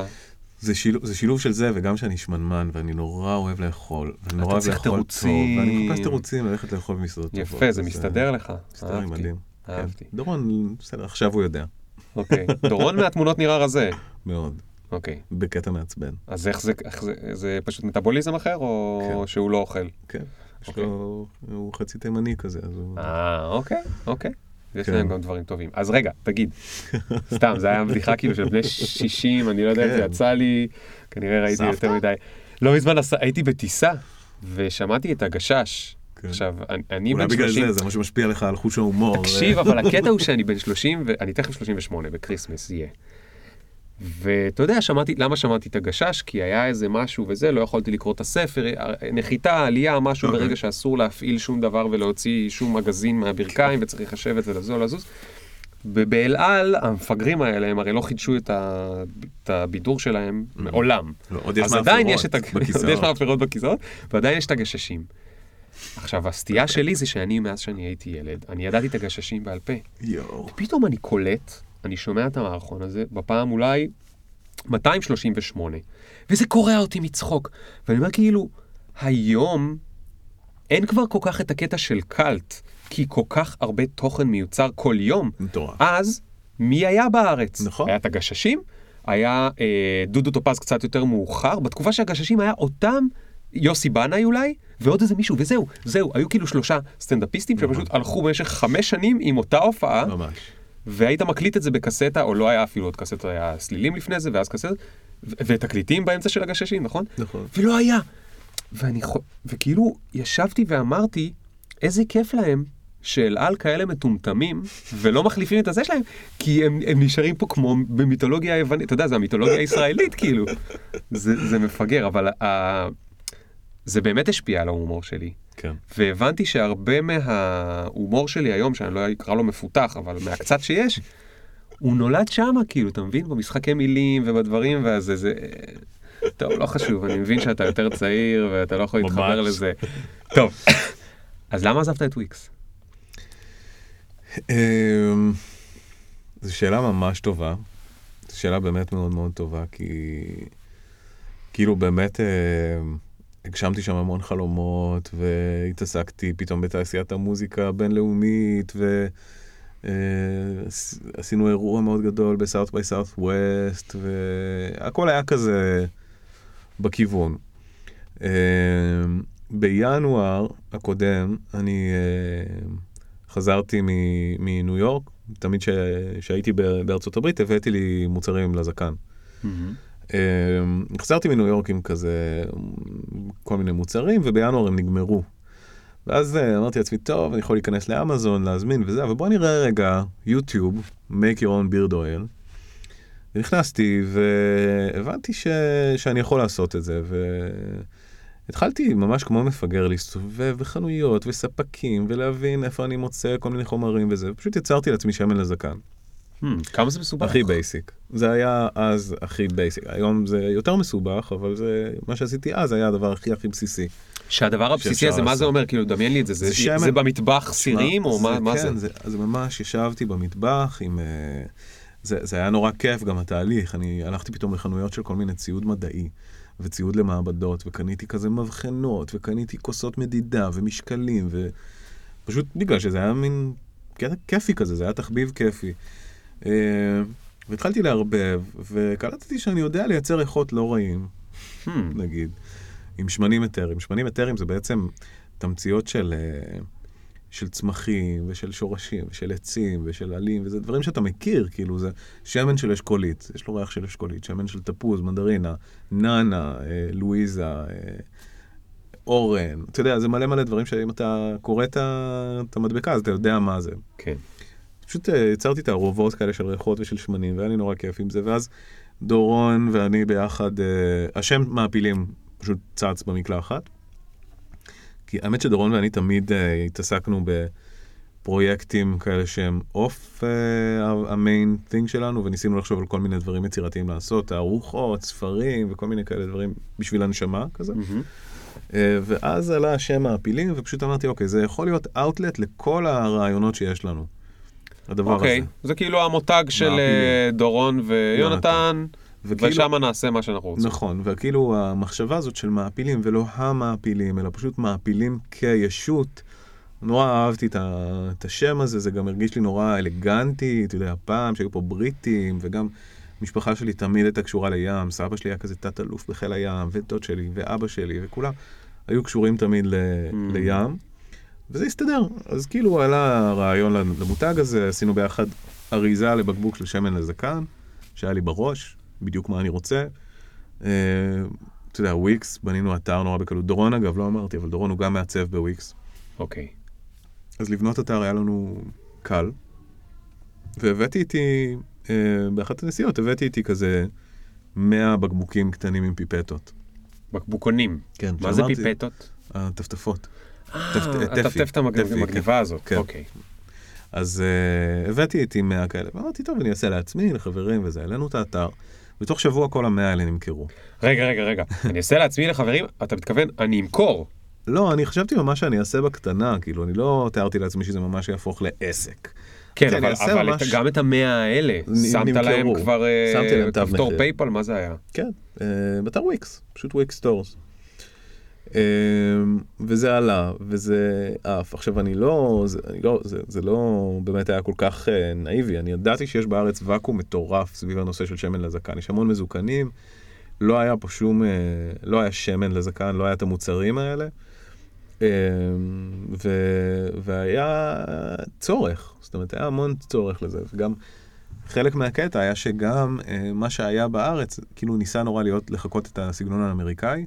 זה שילוב, זה שילוב של זה, וגם שאני שמנמן, ואני נורא אוהב לאכול. ואני נורא אוהב לאכול תירוצים. טוב, ואני מחפש תירוצים ללכת לאכול במסעדות טובות. יפה, זה אז, מסתדר אה, לך. מסתדר לי אהבתי, מדהים. כן. אהבתי. דורון, בסדר, עכשיו הוא יודע. אוקיי. דורון מהתמונות נראה רזה. מאוד. אוקיי. בקטע מעצבן. אז איך זה, איך זה, זה פשוט מטאבוליזם אחר, או כן. שהוא לא אוכל? כן. יש אוקיי. לו, הוא חצי תימני כזה, אז הוא... אה, אוקיי, אוקיי. יש כן. להם גם דברים טובים. אז רגע, תגיד, *laughs* סתם, זה היה בדיחה כאילו של בני 60, אני לא יודע אם זה כן. יצא לי, כנראה ראיתי סבתא? יותר מדי. לא מזמן הייתי בטיסה, ושמעתי את הגשש. כן. עכשיו, אני- אני אולי בן בגלל 30, זה, זה מה שמשפיע לך על חוש ההומור. תקשיב, *laughs* אבל הקטע הוא שאני בן 30, ואני תכף 38, בקריסמס יהיה. ואתה יודע, שמעתי, למה שמעתי את הגשש? כי היה איזה משהו וזה, לא יכולתי לקרוא את הספר, נחיתה, עלייה, משהו אוקיי. ברגע שאסור להפעיל שום דבר ולהוציא שום מגזין מהברכיים וצריך לשבת ולא לזוז. ב- באל על, המפגרים האלה, הם הרי לא חידשו את, ה... את הבידור שלהם מעולם. לא, עוד יש מאפרות. בכיסאות. *laughs* עוד יש מאפרות בכיסאות, ועדיין יש את הגששים. עכשיו, הסטייה שלי זה שאני, מאז שאני הייתי ילד, אני ידעתי את הגששים בעל פה. יואו. פתאום אני קולט, אני שומע את המערכון הזה, בפעם אולי 238, וזה קורע אותי מצחוק. ואני אומר כאילו, היום אין כבר כל כך את הקטע של קאלט, כי כל כך הרבה תוכן מיוצר כל יום. מטורף. אז, מי היה בארץ? נכון. היה את הגששים, היה אה, דודו טופז קצת יותר מאוחר, בתקופה שהגששים היה אותם, יוסי בנאי אולי, ועוד איזה מישהו, וזהו, זהו, היו כאילו שלושה סטנדאפיסטים נכון. שפשוט הלכו במשך חמש שנים עם אותה הופעה, ממש. והיית מקליט את זה בקסטה, או לא היה אפילו עוד קסטה, היה סלילים לפני זה, ואז קסטה, ותקליטים באמצע של הגששים, נכון? נכון. ולא היה. ואני חו... וכאילו, ישבתי ואמרתי, איזה כיף להם שאל על כאלה מטומטמים, ולא מחליפים את הזה שלהם, כי הם, הם נשארים פה כמו במיתולוגיה היוונית, אתה יודע, זה המיתולוגיה הישראלית, כאילו. זה, זה מפגר, אבל ה... זה באמת השפיע על ההומור שלי. כן. והבנתי שהרבה מההומור שלי היום, שאני לא אקרא לו מפותח, אבל מהקצת שיש, הוא נולד שמה, כאילו, אתה מבין? במשחקי מילים ובדברים, ואז זה... זה... טוב, לא חשוב, אני מבין שאתה יותר צעיר ואתה לא יכול להתחבר. לזה. טוב, אז למה עזבת את וויקס? אמ, זו שאלה ממש טובה. זו שאלה באמת מאוד מאוד טובה, כי כאילו באמת אמ, הגשמתי שם המון חלומות, והתעסקתי פתאום בתעשיית המוזיקה הבינלאומית, ועשינו אירוע מאוד גדול ב South by Southwest, והכל היה כזה בכיוון. אמ, בינואר הקודם אני אמ, חזרתי מניו יורק, תמיד כשהייתי בארצות הברית הבאתי לי מוצרים לזקן. אמ, חזרתי מניו יורק עם כזה כל מיני מוצרים, ובינואר הם נגמרו. ואז אה, אמרתי לעצמי, טוב, אני יכול להיכנס לאמזון, להזמין וזה, אבל בוא נראה רגע יוטיוב, make your own beard oil. ונכנסתי והבנתי ש... שאני יכול לעשות את זה, והתחלתי ממש כמו מפגר להסתובב בחנויות וספקים ולהבין איפה אני מוצא כל מיני חומרים וזה, ופשוט יצרתי לעצמי שמן לזקן. כמה זה מסובך? הכי basic. זה היה אז הכי basic. היום זה יותר מסובך, אבל זה, מה שעשיתי אז היה הדבר הכי הכי בסיסי. שהדבר הבסיסי הזה, מה זה. אומר? כאילו, דמיין לי את זה. זה- זה שמן. זה במטבח סירים, או מה מה כן, זה? זה? זה ממש ישבתי במטבח עם... אה, זה, זה היה נורא כיף גם התהליך, אני הלכתי פתאום לחנויות של כל מיני ציוד מדעי וציוד למעבדות, וקניתי כזה מבחנות, וקניתי כוסות מדידה ומשקלים, ופשוט בגלל שזה היה מין קטע כיפי כזה, זה היה תחביב כיפי. אה, והתחלתי לערבב, וקלטתי שאני יודע לייצר ריחות לא רעים, Hmm, נגיד, עם שמנים אתרים. שמנים אתרים זה בעצם תמציות של, אה, של צמחים ושל שורשים ושל עצים ושל עלים, וזה דברים שאתה מכיר, כאילו זה שמן של אשכולית, יש לו ריח של אשכולית, שמן של תפוז, מנדרינה, נאנה, אה, לואיזה, אה, אורן, אתה יודע, זה מלא מלא דברים שאם אתה קורא את המדבקה אז אתה יודע מה זה. כן. פשוט אה, יצרתי תערובות כאלה של ריחות ושל שמנים, והיה לי נורא כיף עם זה, ואז דורון ואני ביחד, אה, השם מעפילים פשוט צץ במקלחת. כי האמת שדורון ואני תמיד אה, התעסקנו פרויקטים כאלה שהם אוף ה main thing שלנו, וניסינו לחשוב על כל מיני דברים יצירתיים לעשות, תערוכות, ספרים וכל מיני כאלה דברים בשביל הנשמה כזה. מהמם. אה, ואז עלה השם מעפילים, ופשוט אמרתי, אוקיי, זה יכול להיות אאוטלט לכל הרעיונות שיש לנו. הדבר אוקיי, הזה. זה כאילו המותג של. אה, דורון ויונתן, וכאילו- ושם נעשה מה שאנחנו רוצים. נכון, וכאילו המחשבה הזאת של מעפילים, ולא המעפילים, אלא פשוט מעפילים כישות. נורא אהבתי את, ה, את השם הזה, זה גם הרגיש לי נורא אלגנטי, אתה יודע, פעם שהיו פה בריטים, וגם המשפחה שלי תמיד הייתה קשורה לים, סבא שלי היה כזה תת-אלוף בחיל הים, ודוד שלי, ואבא שלי, וכולם היו קשורים תמיד ל, Mm. לים, וזה הסתדר. אז כאילו עלה הרעיון למותג הזה, עשינו ביחד אריזה לבקבוק של שמן לזקן, שהיה לי בראש, בדיוק מה אני רוצה. אה, אתה יודע, וויקס, בנינו אתר נורא בקלות. דורון אגב, לא אמרתי, אבל דורון הוא גם מעצב בוויקס. אוקיי. אז לבנות אתר היה לנו קל, והבאתי איתי, אה, באחת הנסיעות הבאתי איתי כזה 100 בקבוקים קטנים עם פיפטות. בקבוקונים. כן, מה זה פיפטות? הטפטפות. אה, הטפטפת כן. המגניבה הזאת. כן. אוקיי. אז uh, הבאתי איתי 100 כאלה, ואמרתי, טוב, אני אעשה לעצמי, לחברים וזה, העלינו את האתר, ותוך שבוע כל המאה האלה נמכרו. רגע, רגע, רגע. *laughs* אני אעשה לעצמי לחברים, אתה מתכוון, אני אמכור. לא, אני חשבתי ממש שאני אעשה בקטנה, כאילו, אני לא תיארתי לעצמי שזה ממש יהפוך לעסק. כן, כן, אבל, אבל ממש- גם את המאה האלה, שמת. להם כבר אה, שמתי להם תו מחיר. PayPal, מה זה היה? כן, באתר וויקס, פשוט וויקס Stores. Uh, וזה עלה, וזה עף. עכשיו, אני לא, זה, אני לא, זה, זה לא באמת היה כל כך uh, נאיבי, אני ידעתי שיש בארץ ואקום מטורף סביב הנושא של שמן לזקן. יש המון מזוקנים, לא היה פה שום, uh, לא היה שמן לזקן, לא היה את המוצרים האלה. Uh, ו, והיה צורך, זאת אומרת, היה המון צורך לזה, וגם חלק מהקטע היה שגם אה, מה שהיה בארץ, כאילו ניסה נורא להיות, לחקות את הסגנון האמריקאי,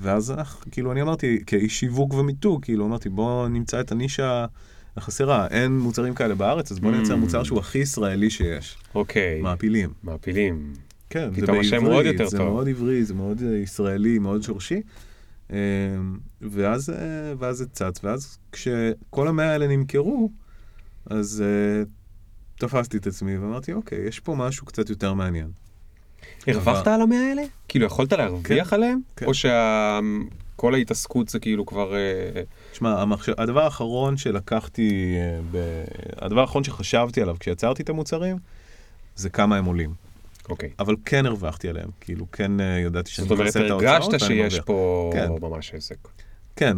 ואז אנחנו- כאילו אני אמרתי, כאיש שיווק ומיתוג, כאילו אמרתי בוא נמצא את הנישה החסרה, אין מוצרים כאלה בארץ, אז בוא נייצר Mm. מוצר שהוא הכי ישראלי שיש, אוקיי. מעפילים. מעפילים. כן, זה בעברית, זה טוב. מאוד עברי, זה מאוד אה, ישראלי, מאוד שורשי. אה, ואז, אה, ואז זה צץ, ואז כשכל המאה האלה נמכרו, אז אה, תפסתי את עצמי ואמרתי, אוקיי, יש פה משהו קצת יותר מעניין. הרווחת על המאה האלה? כאילו יכולת להרוויח כן, עליהם? כן. או שכל ההתעסקות זה כאילו כבר... אה, תשמע, המחשב, הדבר האחרון שלקחתי, אה, ב... הדבר האחרון שחשבתי עליו כשיצרתי את המוצרים, זה כמה הם עולים. אוקיי. אבל כן הרווחתי עליהם, כאילו כן אה, ידעתי שאני זאת אומרת, מכסה את ההוצאות הרגשת ואני שיש מרוויח. פה כן. ממש עסק. כן,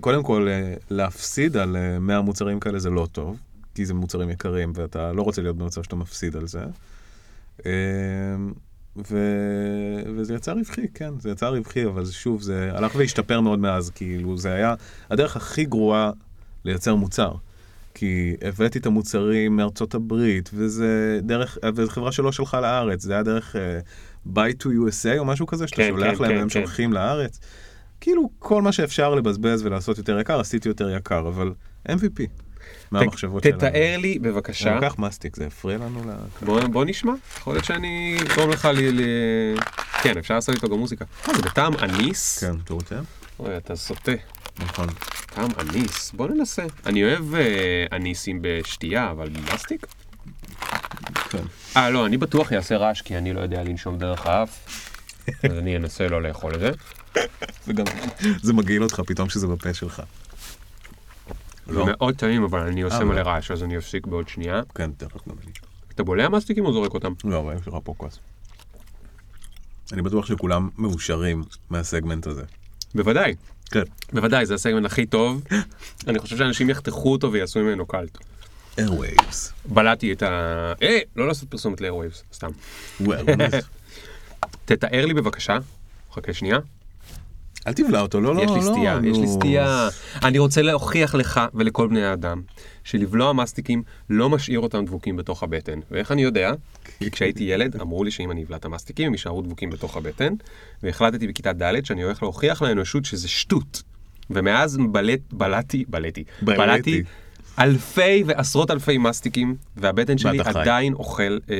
קודם כל אה, להפסיד על אה, 100 מוצרים כאלה זה לא טוב, כי זה מוצרים יקרים ואתה לא רוצה להיות במצב שאתה מפסיד על זה. ו... וזה יצא רווחי, כן, זה יצא רווחי, אבל שוב, זה הלך והשתפר מאוד מאז, כאילו, זה היה הדרך הכי גרועה לייצר מוצר. כי הבאתי את המוצרים מארצות הברית, וזה דרך, וזו חברה שלא שלחה לארץ, זה היה דרך uh, buy to USA או משהו כזה, שאתה כן, שולח כן, להם כן, והם כן. שולחים לארץ. כאילו, כל מה שאפשר לבזבז ולעשות יותר יקר, עשיתי יותר יקר, אבל MVP, מהמחשבות ת- שלנו. תתאר לי בבקשה. אני לוקח מסטיק, זה הפריע לנו ל... בוא, נשמע, יכול להיות שאני אגרום לך ל... כן, אפשר לעשות איתו גם מוזיקה. אה, זה בטעם אניס? כן, אתה רוצה? אוי, אתה סוטה. נכון. טעם אניס, בוא ננסה. אני אוהב אה, אניסים בשתייה, אבל במסטיק? כן. אה, לא, אני בטוח אעשה רעש, כי אני לא יודע לנשום דרך האף. אז אני אנסה לא לאכול את זה. זה מגעיל אותך פתאום שזה בפה שלך. זה לא? מאוד טעים, אבל אני עושה אה, מלא לא. רעש, אז אני אפסיק בעוד שנייה. כן, תכף גם אני. אתה בולע מסטיקים או זורק אותם? לא, אבל יש לך פה כוס. אני בטוח שכולם מאושרים מהסגמנט הזה. בוודאי, כן. בוודאי, זה הסגמנט הכי טוב. אני חושב שאנשים יחתכו אותו ויעשו ממנו קאלט. Airwaves. בלעתי את ה... אה, לא לעשות פרסומת לאיירווייבס, סתם. *laughs* תתאר לי בבקשה, חכה שנייה. אל תבלע אותו, לא, לא, יש לא. לי סטייה, יש לי. סטייה. אני רוצה להוכיח לך ולכל בני האדם שלבלוע מסטיקים לא משאיר אותם דבוקים בתוך הבטן. ואיך אני יודע? כי כשהייתי ילד אמרו לי שאם אני אבלע את המסטיקים הם יישארו דבוקים בתוך הבטן, והחלטתי בכיתה ד' שאני הולך להוכיח לאנושות שזה שטות. ומאז בלט, בלעתי, בלעתי, בלעתי. אלפי ועשרות אלפי מסטיקים, והבטן שלי. עדיין אוכל, אה,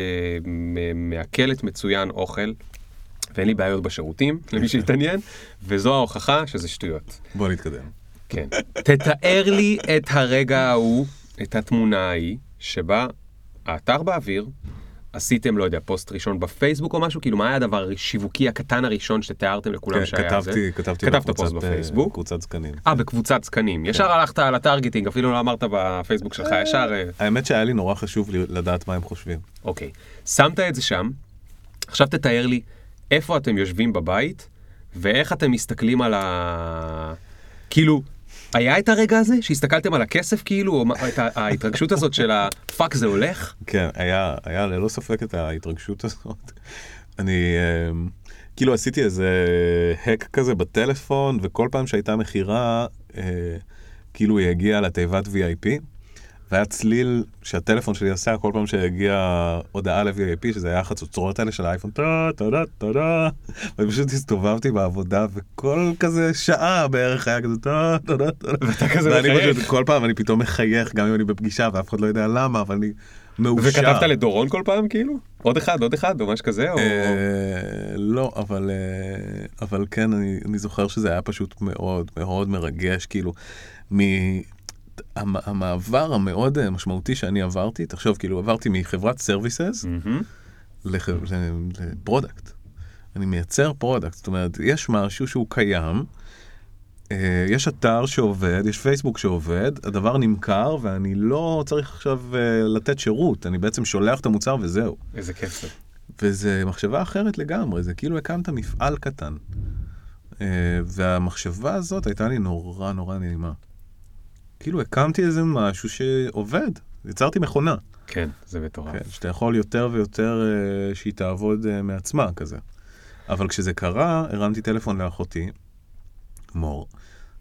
מעכלת מצוין אוכל, ואין לי בעיות בשירותים, למי שהתעניין, וזו ההוכחה שזה שטויות. בוא נתקדם. כן. תתאר לי את הרגע ההוא, את התמונה ההיא, שבה האתר באוויר, עשיתם, לא יודע, פוסט ראשון בפייסבוק או משהו? כאילו, מה היה הדבר השיווקי הקטן הראשון שתיארתם לכולם כן, שהיה זה? כתבתי, כתבתי כתבת פוסט אה, בפייסבוק. קבוצת זקנים. אה, בקבוצת זקנים. ישר הלכת על הטרגטינג, אפילו לא אמרת בפייסבוק שלך, ישר... אה, האמת שהיה לי נורא חשוב לדעת מה הם חושבים. אוקיי. שמת את זה שם, עכשיו תתאר לי איפה אתם יושבים בבית, ואיך אתם מסתכלים על ה... כאילו, היה את הרגע הזה שהסתכלתם על הכסף כאילו, או את ההתרגשות הזאת של הפאק זה הולך? כן, היה, היה ללא ספק את ההתרגשות הזאת. אני אה, כאילו עשיתי איזה האק כזה בטלפון, וכל פעם שהייתה מכירה, אה, כאילו היא הגיעה לתיבת VIP, והיה צליל שהטלפון שלי עשה כל פעם שהגיעה הודעה ל-VIP, שזה היה החצוצרות האלה של האייפון, טה, תודה, תודה, ואני פשוט הסתובבתי בעבודה, וכל כזה שעה בערך היה כזה, טה, תודה, תודה. ואתה כזה ואני מחייך. פשוט, כל פעם אני פתאום מחייך, גם אם אני בפגישה ואף אחד לא יודע למה, אבל אני מאושר. וכתבת לדורון כל פעם כאילו? עוד אחד, עוד אחד, או משהו כזה? או... אה, לא, אבל, אה, אבל כן, אני, אני זוכר שזה היה פשוט מאוד מאוד מרגש, כאילו, המעבר המאוד אה, משמעותי שאני עברתי, תחשוב, כאילו, עברתי מחברת סרוויסס. ל product. אני מייצר product, זאת אומרת, יש משהו שהוא קיים, אה, יש אתר שעובד, יש פייסבוק שעובד, הדבר נמכר, ואני לא צריך עכשיו אה, לתת שירות, אני בעצם שולח את המוצר וזהו. איזה כיף זה. וזה מחשבה אחרת לגמרי, זה כאילו הקמת מפעל קטן. והמחשבה הזאת הייתה לי נורא נורא נעימה. כאילו הקמתי איזה משהו שעובד, יצרתי מכונה. כן, זה מטורף. כן, שאתה יכול יותר ויותר אה, שהיא תעבוד אה, מעצמה כזה. אבל כשזה קרה, הרמתי טלפון לאחותי, מור,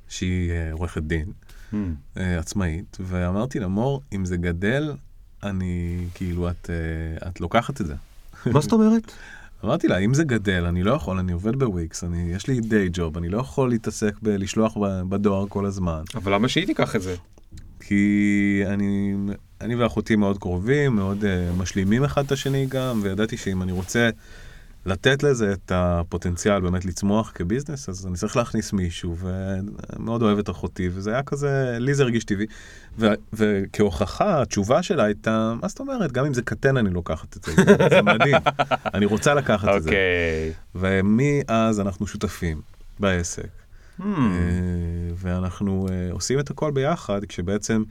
שהיא אה, עורכת דין, מהמם. אה, עצמאית, ואמרתי לה, מור, אם זה גדל, אני, כאילו, את, את לוקחת את זה. מה זאת אומרת? *laughs* אמרתי לה, אם זה גדל, אני לא יכול, אני עובד בוויקס, אני, יש לי דיי ג'וב, אני לא יכול להתעסק בלשלוח בדואר כל הזמן. אבל למה שהיא תיקח את זה? כי אני, אני ואחותי מאוד קרובים, מאוד uh, משלימים אחד את השני גם, וידעתי שאם אני רוצה לתת לזה את הפוטנציאל באמת לצמוח כביזנס, אז אני צריך להכניס מישהו, ומאוד אוהב את אחותי, וזה היה כזה, לי זה הרגיש טבעי. ו, וכהוכחה, התשובה שלה הייתה, מה זאת אומרת, גם אם זה קטן אני לוקחת את זה, *laughs* זה מדהים, אני רוצה לקחת את זה. אוקיי. ומאז אנחנו שותפים בעסק. Hmm. אה, ואנחנו אה, עושים את הכל ביחד, כשבעצם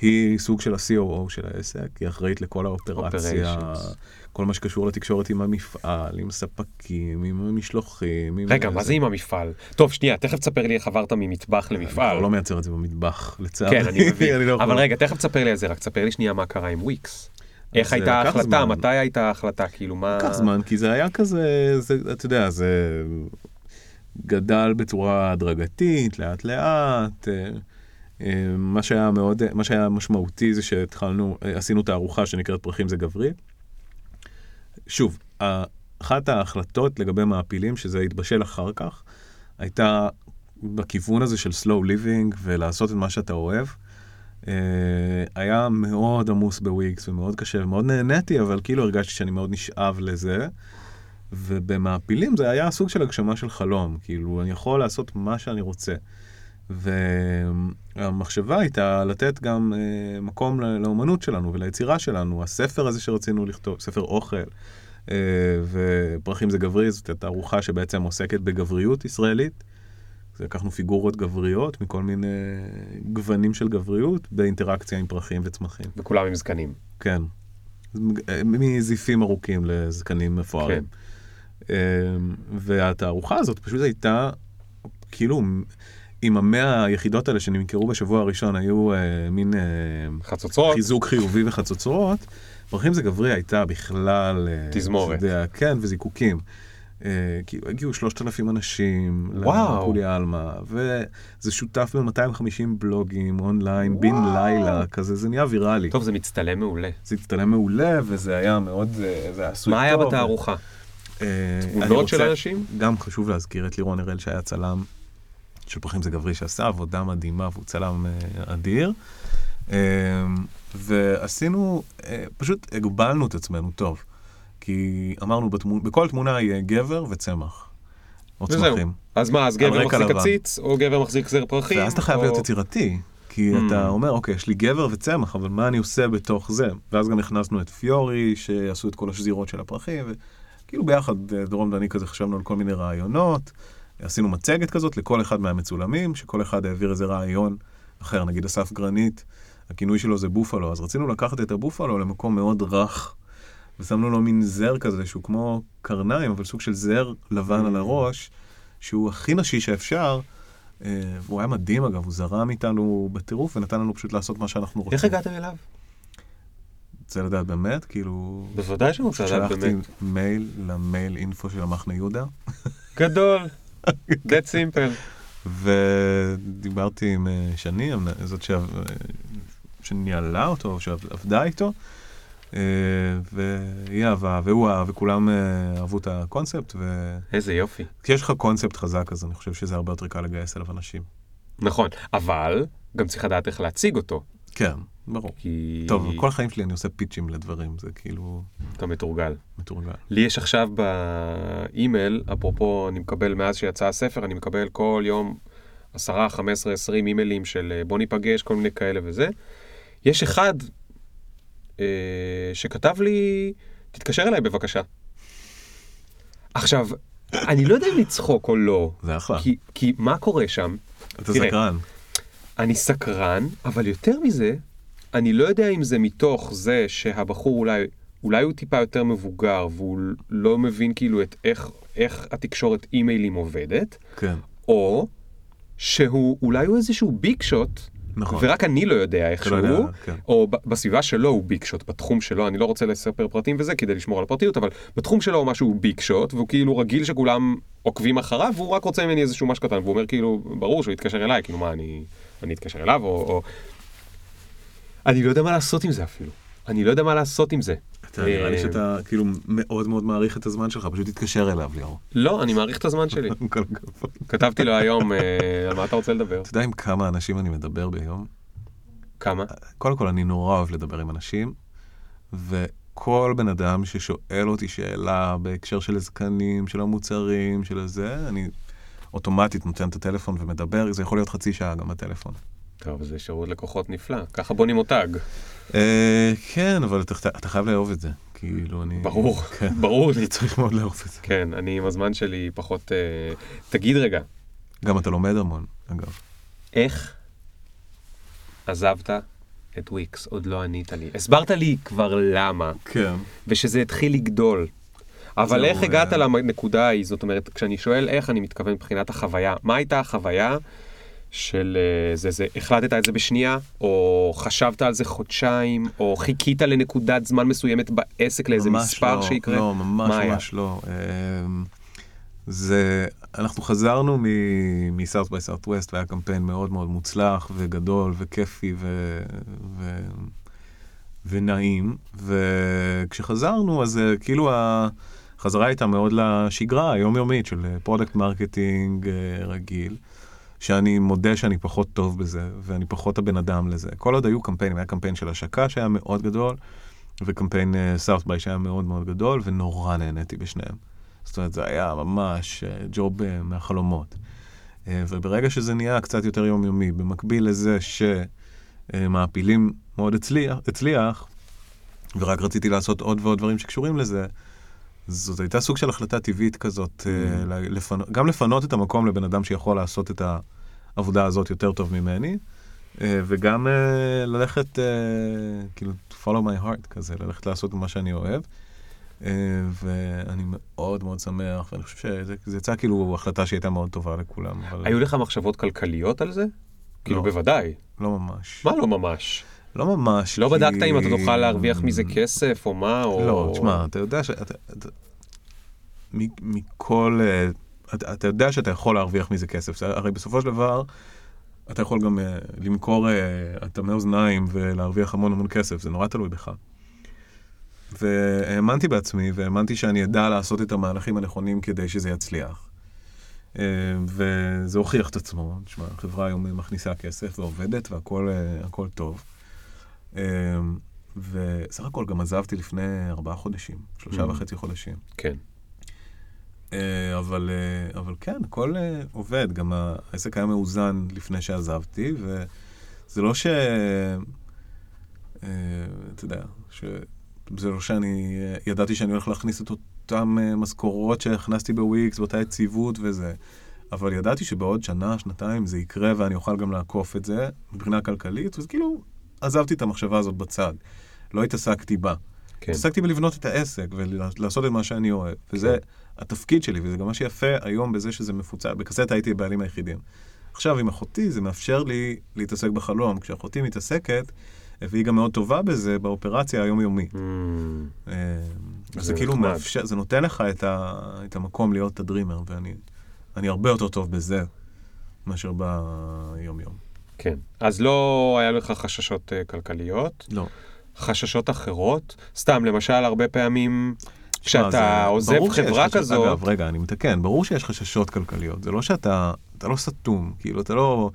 היא סוג של ה-COO של העסק, היא אחראית לכל האופרציה, Operations. כל מה שקשור לתקשורת עם המפעל, עם ספקים, עם המשלוחים. עם רגע, מה זה עם המפעל? טוב, שנייה, תכף תספר לי איך עברת ממטבח אני למפעל. כבר לא מייצר את זה במטבח, לצערי. כן, אני מבין. *laughs* אני לא יכול. אבל רגע, תכף תספר לי על זה, רק תספר לי שנייה מה קרה עם וויקס. איך אז הייתה ההחלטה? זמן. מתי הייתה ההחלטה? כאילו, מה... לקח זמן, כי זה היה כזה, זה, אתה יודע, זה גדל בצורה הדרגתית, לאט לאט. אה, אה, מה שהיה מאוד, מה שהיה משמעותי זה שהתחלנו, אה, עשינו תערוכה שנקראת פרחים זה גברי. שוב, אחת ההחלטות לגבי מעפילים, שזה התבשל אחר כך, הייתה בכיוון הזה של slow living ולעשות את מה שאתה אוהב. אה, היה מאוד עמוס בוויקס ומאוד קשה ומאוד נהניתי, אבל כאילו הרגשתי שאני מאוד נשאב לזה. ובמעפילים זה היה סוג של הגשמה של חלום, כאילו אני יכול לעשות מה שאני רוצה. והמחשבה הייתה לתת גם אה, מקום לאומנות שלנו וליצירה שלנו. הספר הזה שרצינו לכתוב, ספר אוכל, אה, ופרחים זה גברי, זאת תערוכה שבעצם עוסקת בגבריות ישראלית. לקחנו פיגורות גבריות מכל מיני גוונים של גבריות באינטראקציה עם פרחים וצמחים. וכולם עם זקנים. כן. מזיפים ארוכים לזקנים מפוארים. כן. אמ, והתערוכה הזאת פשוט הייתה, כאילו, עם המאה היחידות האלה שנמכרו בשבוע הראשון, היו אה, מין אה, חצוצרות. חיזוק חיובי וחצוצרות. פרחים זה גברי הייתה בכלל... אה, תזמורת. יודע, כן, וזיקוקים. אה, כאילו, הגיעו 3,000 אנשים וואו. לפולי עלמה, וזה שותף ב-250 בלוגים אונליין, בן לילה, כזה, זה נהיה ויראלי. טוב, זה מצטלם מעולה. זה הצטלם מעולה, וזה היה מאוד, אה, זה היה עשוי טוב. מה היה בתערוכה? אה, תמונות של אנשים? גם חשוב להזכיר את לירון הראל שהיה צלם של פרחים זה גברי, שעשה עבודה מדהימה והוא צלם אה, אדיר. אה, ועשינו, אה, פשוט הגבלנו את עצמנו טוב. כי אמרנו, בתמונה, בכל תמונה יהיה גבר וצמח. או. צמחים. אז מה, אז גבר מחזיק. עציץ, או גבר מחזיק זר פרחים? ואז אתה חייב או- להיות יצירתי. כי Mm. אתה אומר, אוקיי, יש לי גבר וצמח, אבל מה אני עושה בתוך זה? ואז גם הכנסנו את פיורי, שעשו את כל השזירות של הפרחים, וכאילו ביחד, אה, דרום ואני כזה חשבנו על כל מיני רעיונות. עשינו מצגת כזאת לכל אחד מהמצולמים, שכל אחד העביר איזה רעיון אחר, נגיד אסף גרנית, הכינוי שלו זה בופלו, אז רצינו לקחת את הבופלו למקום מאוד רך, ושמנו לו מין זר כזה, שהוא כמו קרניים, אבל סוג של זר לבן. על הראש, שהוא הכי נשי שאפשר. אה, הוא היה מדהים אגב, הוא זרם איתנו בטירוף ונתן לנו פשוט לעשות מה שאנחנו רוצים. איך הגעתם אליו? רוצה לדעת באמת? כאילו... בוודאי שאני רוצה לדעת שלחתי באמת. מייל למייל אינפו של המחנה יהודה, גדול. *laughs* That simple. ודיברתי עם אה, שני, זאת אה, שניהלה אותו, שעבדה איתו, אה, והיא אהבה, והוא אהב, וכולם אה, אהבו את הקונספט, איזה יופי. וכשיש לך קונספט חזק, אז אני חושב שזה הרבה יותר קל לגייס אליו אנשים. נכון, אבל גם צריך לדעת איך להציג אותו. כן, ברור. כי... טוב, כל החיים שלי אני עושה פיצ'ים לדברים, זה כאילו אתה מתורגל. מתורגל. לי יש עכשיו באימייל, אפרופו, אני מקבל, מאז שיצא הספר, אני מקבל כל יום 10, 15, 20 אימיילים של אה, בוא ניפגש, כל מיני כאלה וזה. יש אחד אה, שכתב לי, תתקשר אליי בבקשה. עכשיו, אני לא יודע אם לצחוק או לא, זה אחלה. כי, כי מה קורה שם? אתה סקרן. אני סקרן, אבל יותר מזה, אני לא יודע אם זה מתוך זה שהבחור אולי, אולי הוא טיפה יותר מבוגר והוא לא מבין כאילו את איך, איך התקשורת אימיילים עובדת, כן, או שהוא אולי הוא איזשהו big shot, נכון. ורק אני לא יודע אתה איכשהו, לא יודע, כן. או בסביבה שלו הוא big shot, בתחום שלו, אני לא רוצה לספר פרטים וזה כדי לשמור על הפרטיות, אבל בתחום שלו הוא משהו big shot, והוא כאילו רגיל שכולם עוקבים אחריו, והוא רק רוצה ממני איזשהו משהו קטן, והוא אומר כאילו, ברור שהוא יתקשר אליי, כאילו מה, אני, אני אתקשר אליו, או, או... אני לא יודע מה לעשות עם זה אפילו. אני לא יודע מה לעשות עם זה. אתה נראה לי אה, שאתה כאילו מאוד מאוד מעריך את הזמן שלך, פשוט תתקשר אליו, ליאור. לא, אני מעריך את הזמן שלי. *laughs* כתבתי לו היום, אה, על מה אתה רוצה לדבר? אתה יודע עם כמה אנשים אני מדבר ביום? כמה? קודם כל, אני נורא אוהב לדבר עם אנשים, וכל בן אדם ששואל אותי שאלה בהקשר של הזקנים, של המוצרים, של הזה, אני אוטומטית נותן את הטלפון ומדבר, זה יכול להיות חצי שעה גם בטלפון. טוב, זה שירות לקוחות נפלא, ככה בונים מותג. אה, כן, אבל אתה, אתה חייב לאהוב את זה. כאילו, אני... ברור, כן. *laughs* ברור לי. צריך מאוד לאהוב את זה. כן, אני עם הזמן שלי פחות... אה, תגיד רגע, גם אתה לומד המון, אגב. איך עזבת את וויקס? עוד לא ענית לי. הסברת לי כבר למה, כן. ושזה התחיל לגדול. אבל איך הגעת. לנקודה ההיא? זאת אומרת, כשאני שואל איך, אני מתכוון מבחינת החוויה. מה הייתה החוויה של אה, זה, זה, החלטת את זה בשנייה, או חשבת על זה חודשיים, או חיכית לנקודת זמן מסוימת בעסק לאיזה ממש מספר לא, שיקרה? לא, ממש מה היה? ממש לא. אמ, זה, אנחנו חזרנו מ-South by Southwest והיה קמפיין מאוד מאוד מוצלח וגדול וכיפי ו, ו, ונעים, וכשחזרנו אז אה, כאילו החזרה הייתה מאוד לשגרה היומיומית של product marketing אה, רגיל. שאני מודה שאני פחות טוב בזה, ואני פחות הבן אדם לזה. כל עוד היו קמפיינים, היה קמפיין של השקה שהיה מאוד גדול, וקמפיין סארט ביי שהיה מאוד מאוד גדול, ונורא נהניתי בשניהם. זאת אומרת, זה היה ממש אה, job אה, מהחלומות. אה, וברגע שזה נהיה קצת יותר יומיומי, במקביל לזה שמעפילים מאוד הצליח, הצליח, ורק רציתי לעשות עוד ועוד דברים שקשורים לזה, זאת הייתה סוג של החלטה טבעית כזאת, אה, ל- לפנות, גם לפנות את המקום לבן אדם שיכול לעשות את העבודה הזאת יותר טוב ממני, אה, וגם אה, ללכת, כאילו, to follow my heart כזה, ללכת לעשות מה שאני אוהב. ואני מאוד מאוד שמח, ואני חושב שזה זה יצא כאילו החלטה שהייתה מאוד טובה לכולם, אבל היו לך מחשבות כלכליות על זה? כאילו, בוודאי. לא ממש. מה לא ממש? לא ממש. לא כי- בדקת אם אתה תוכל להרוויח מזה כסף או מה, או... לא, תשמע, אתה יודע ש... אתה, אתה, מ- מכל... אה, אתה, אתה יודע שאתה יכול להרוויח מזה כסף. הרי בסופו של דבר, אתה יכול גם אה, למכור אה, אטמי אוזניים ולהרוויח המון המון כסף, זה נורא תלוי בך. והאמנתי בעצמי, והאמנתי שאני אדע לעשות את המהלכים הנכונים כדי שזה יצליח. וזה הוכיח את עצמו. תשמע, החברה היום מכניסה כסף ועובדת והכל הכל טוב. אה, וסך הכל גם עזבתי לפני ארבעה חודשים, שלושה Mm. וחצי חודשים. כן. אה, אבל, אה, אבל כן, הכל אה, עובד, גם העסק היה מאוזן לפני שעזבתי, זה לא ש... אתה יודע, ש... זה לא שאני ידעתי שאני הולך להכניס את אותן משכורות שהכנסתי בוויקס, באותה יציבות וזה. אבל ידעתי שבעוד שנה, שנתיים זה יקרה ואני אוכל גם לעקוף את זה מבחינה כלכלית, אז כאילו עזבתי את המחשבה הזאת בצד. לא התעסקתי בה. כן. התעסקתי בלבנות את העסק ולעשות את מה שאני אוהב. וזה התפקיד שלי, וזה גם מה שיפה היום בזה שזה מפוצל. בקסטה הייתי הבעלים היחידים. עכשיו, עם אחותי, זה מאפשר לי להתעסק בחלום. כשאחותי מתעסקת, והיא גם מאוד טובה בזה, באופרציה היומיומית. Mm, אה, זה כאילו. מאפשר, זה נותן לך את, ה, את המקום להיות הדרימר, ואני אני הרבה יותר טוב בזה מאשר ביום-יום. כן. אז לא היה לך חששות אה, כלכליות, לא. חששות אחרות? סתם, למשל, הרבה פעמים כשאתה זה- עוזב חברה חשש- כזאת... אגב, רגע, אני מתקן, ברור שיש חששות כלכליות. זה לא שאתה, אתה לא סתום, כאילו, אתה לא...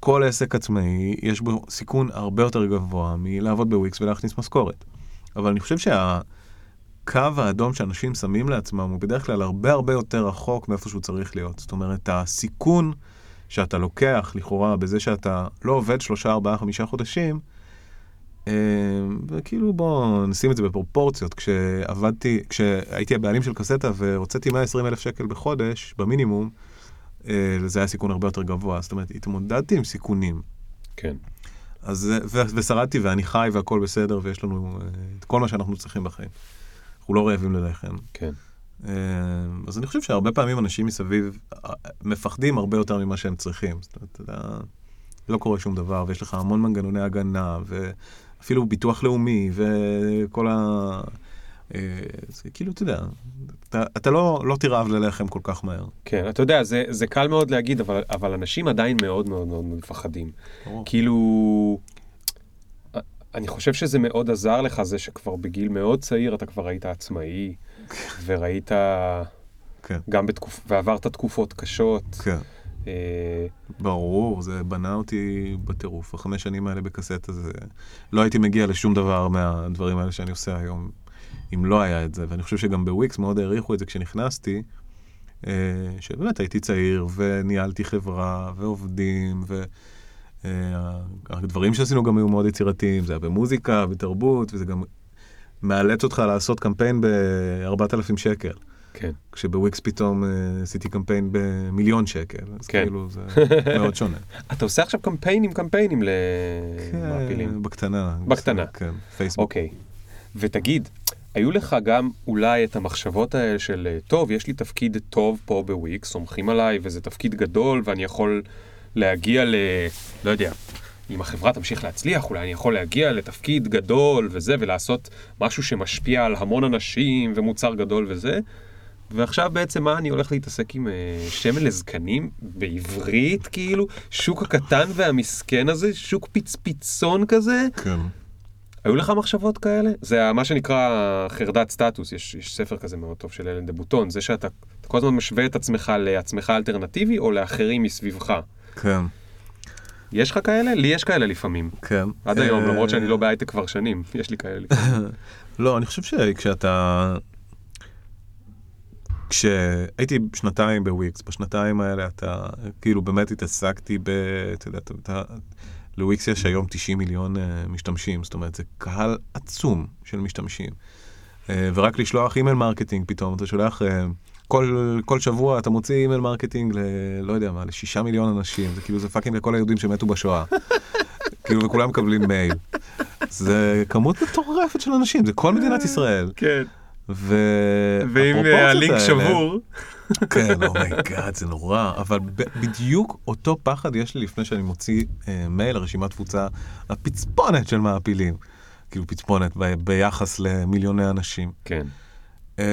כל עסק עצמאי, יש בו סיכון הרבה יותר גבוה מלעבוד בוויקס ולהכניס משכורת. אבל אני חושב שהקו האדום שאנשים שמים לעצמם הוא בדרך כלל הרבה הרבה יותר רחוק מאיפה שהוא צריך להיות. זאת אומרת, הסיכון שאתה לוקח לכאורה בזה שאתה לא עובד שלושה, ארבעה, חמישה חודשים, אה, וכאילו בואו נשים את זה בפרופורציות. כשעבדתי, כשהייתי הבעלים של קסטה והוצאתי 120 אלף שקל בחודש, במינימום, אה, זה היה סיכון הרבה יותר גבוה. זאת אומרת, התמודדתי עם סיכונים. כן. אז, ו- ושרדתי ואני חי והכל בסדר ויש לנו אה, את כל מה שאנחנו צריכים בחיים. אנחנו לא רעבים ללחם. כן. אה, אז אני חושב שהרבה פעמים אנשים מסביב אה, מפחדים הרבה יותר ממה שהם צריכים. זאת אומרת, אתה יודע, לא קורה שום דבר ויש לך המון מנגנוני הגנה ואפילו ביטוח לאומי וכל ה... אה, זה כאילו, אתה יודע, אתה, אתה לא, לא תרעב ללחם כל כך מהר. כן, אתה יודע, זה, זה קל מאוד להגיד, אבל, אבל אנשים עדיין מאוד מאוד מאוד מפחדים. ברור. כאילו, אני חושב שזה מאוד עזר לך, זה שכבר בגיל מאוד צעיר אתה כבר היית עצמאי, וראית, כן, גם בתקופ... ועברת תקופות קשות. כן. אה, ברור, זה בנה אותי בטירוף. החמש שנים האלה בקסטה זה... לא הייתי מגיע לשום דבר מהדברים האלה שאני עושה היום, אם לא היה את זה. ואני חושב שגם בוויקס מאוד העריכו את זה כשנכנסתי, אה, שבאמת הייתי צעיר, וניהלתי חברה, ועובדים, ו... אה, הדברים שעשינו גם היו מאוד יצירתיים, זה היה במוזיקה, בתרבות, וזה גם מאלץ אותך לעשות קמפיין ב-4,000 שקל. כן. כשבוויקס פתאום אה, עשיתי קמפיין במיליון שקל, אז כן. כאילו זה מאוד שונה. *laughs* אתה עושה עכשיו קמפיינים, קמפיינים למעפילים. כן, בקטנה. בקטנה. כן, פייסבוק. אוקיי. ותגיד, היו לך גם אולי את המחשבות האלה של, אה, טוב, יש לי תפקיד טוב פה בוויקס, סומכים עליי, וזה תפקיד גדול, ואני יכול להגיע ל... לא יודע, אם החברה תמשיך להצליח, אולי אני יכול להגיע לתפקיד גדול וזה, ולעשות משהו שמשפיע על המון אנשים, ומוצר גדול וזה. ועכשיו בעצם מה אני הולך להתעסק עם אה, שמן לזקנים בעברית כאילו שוק הקטן והמסכן הזה שוק פצפיצון כזה כן. היו לך מחשבות כאלה? זה מה שנקרא חרדת סטטוס, יש, יש ספר כזה מאוד טוב של אלן דה בוטון, זה שאתה אתה כל הזמן משווה את עצמך לעצמך אלטרנטיבי או לאחרים מסביבך. כן, יש לך כאלה? לי יש כאלה לפעמים. כן. עד היום, אה, למרות שאני לא בהייטק כבר שנים, יש לי כאלה לפעמים. *laughs* לא, אני חושב שכשאתה... כשהייתי שנתיים בוויקס, בשנתיים האלה אתה, כאילו באמת התעסקתי ב... אתה יודע, אתה-. לוויקס יש היום 90 מיליון אה, משתמשים, זאת אומרת, זה קהל עצום של משתמשים. אה, ורק לשלוח email marketing פתאום, אתה שולח... כל, כל שבוע אתה מוציא email marketing ל... לא יודע מה, לשישה מיליון אנשים, זה כאילו זה fucking לכל היהודים שמתו בשואה. *laughs* כאילו, וכולם מקבלים מייל. זה כמות מטורפת של אנשים, זה כל מדינת ישראל. כן. ו... ואם אה, הלינק שבור, *laughs* כן, oh my god, זה נורא. אבל בדיוק אותו פחד יש לי לפני שאני מוציא אה, מייל לרשימת תפוצה, הפצפונת של מעפילים. כאילו פצפונת ב- ביחס למיליוני אנשים. כן. אה,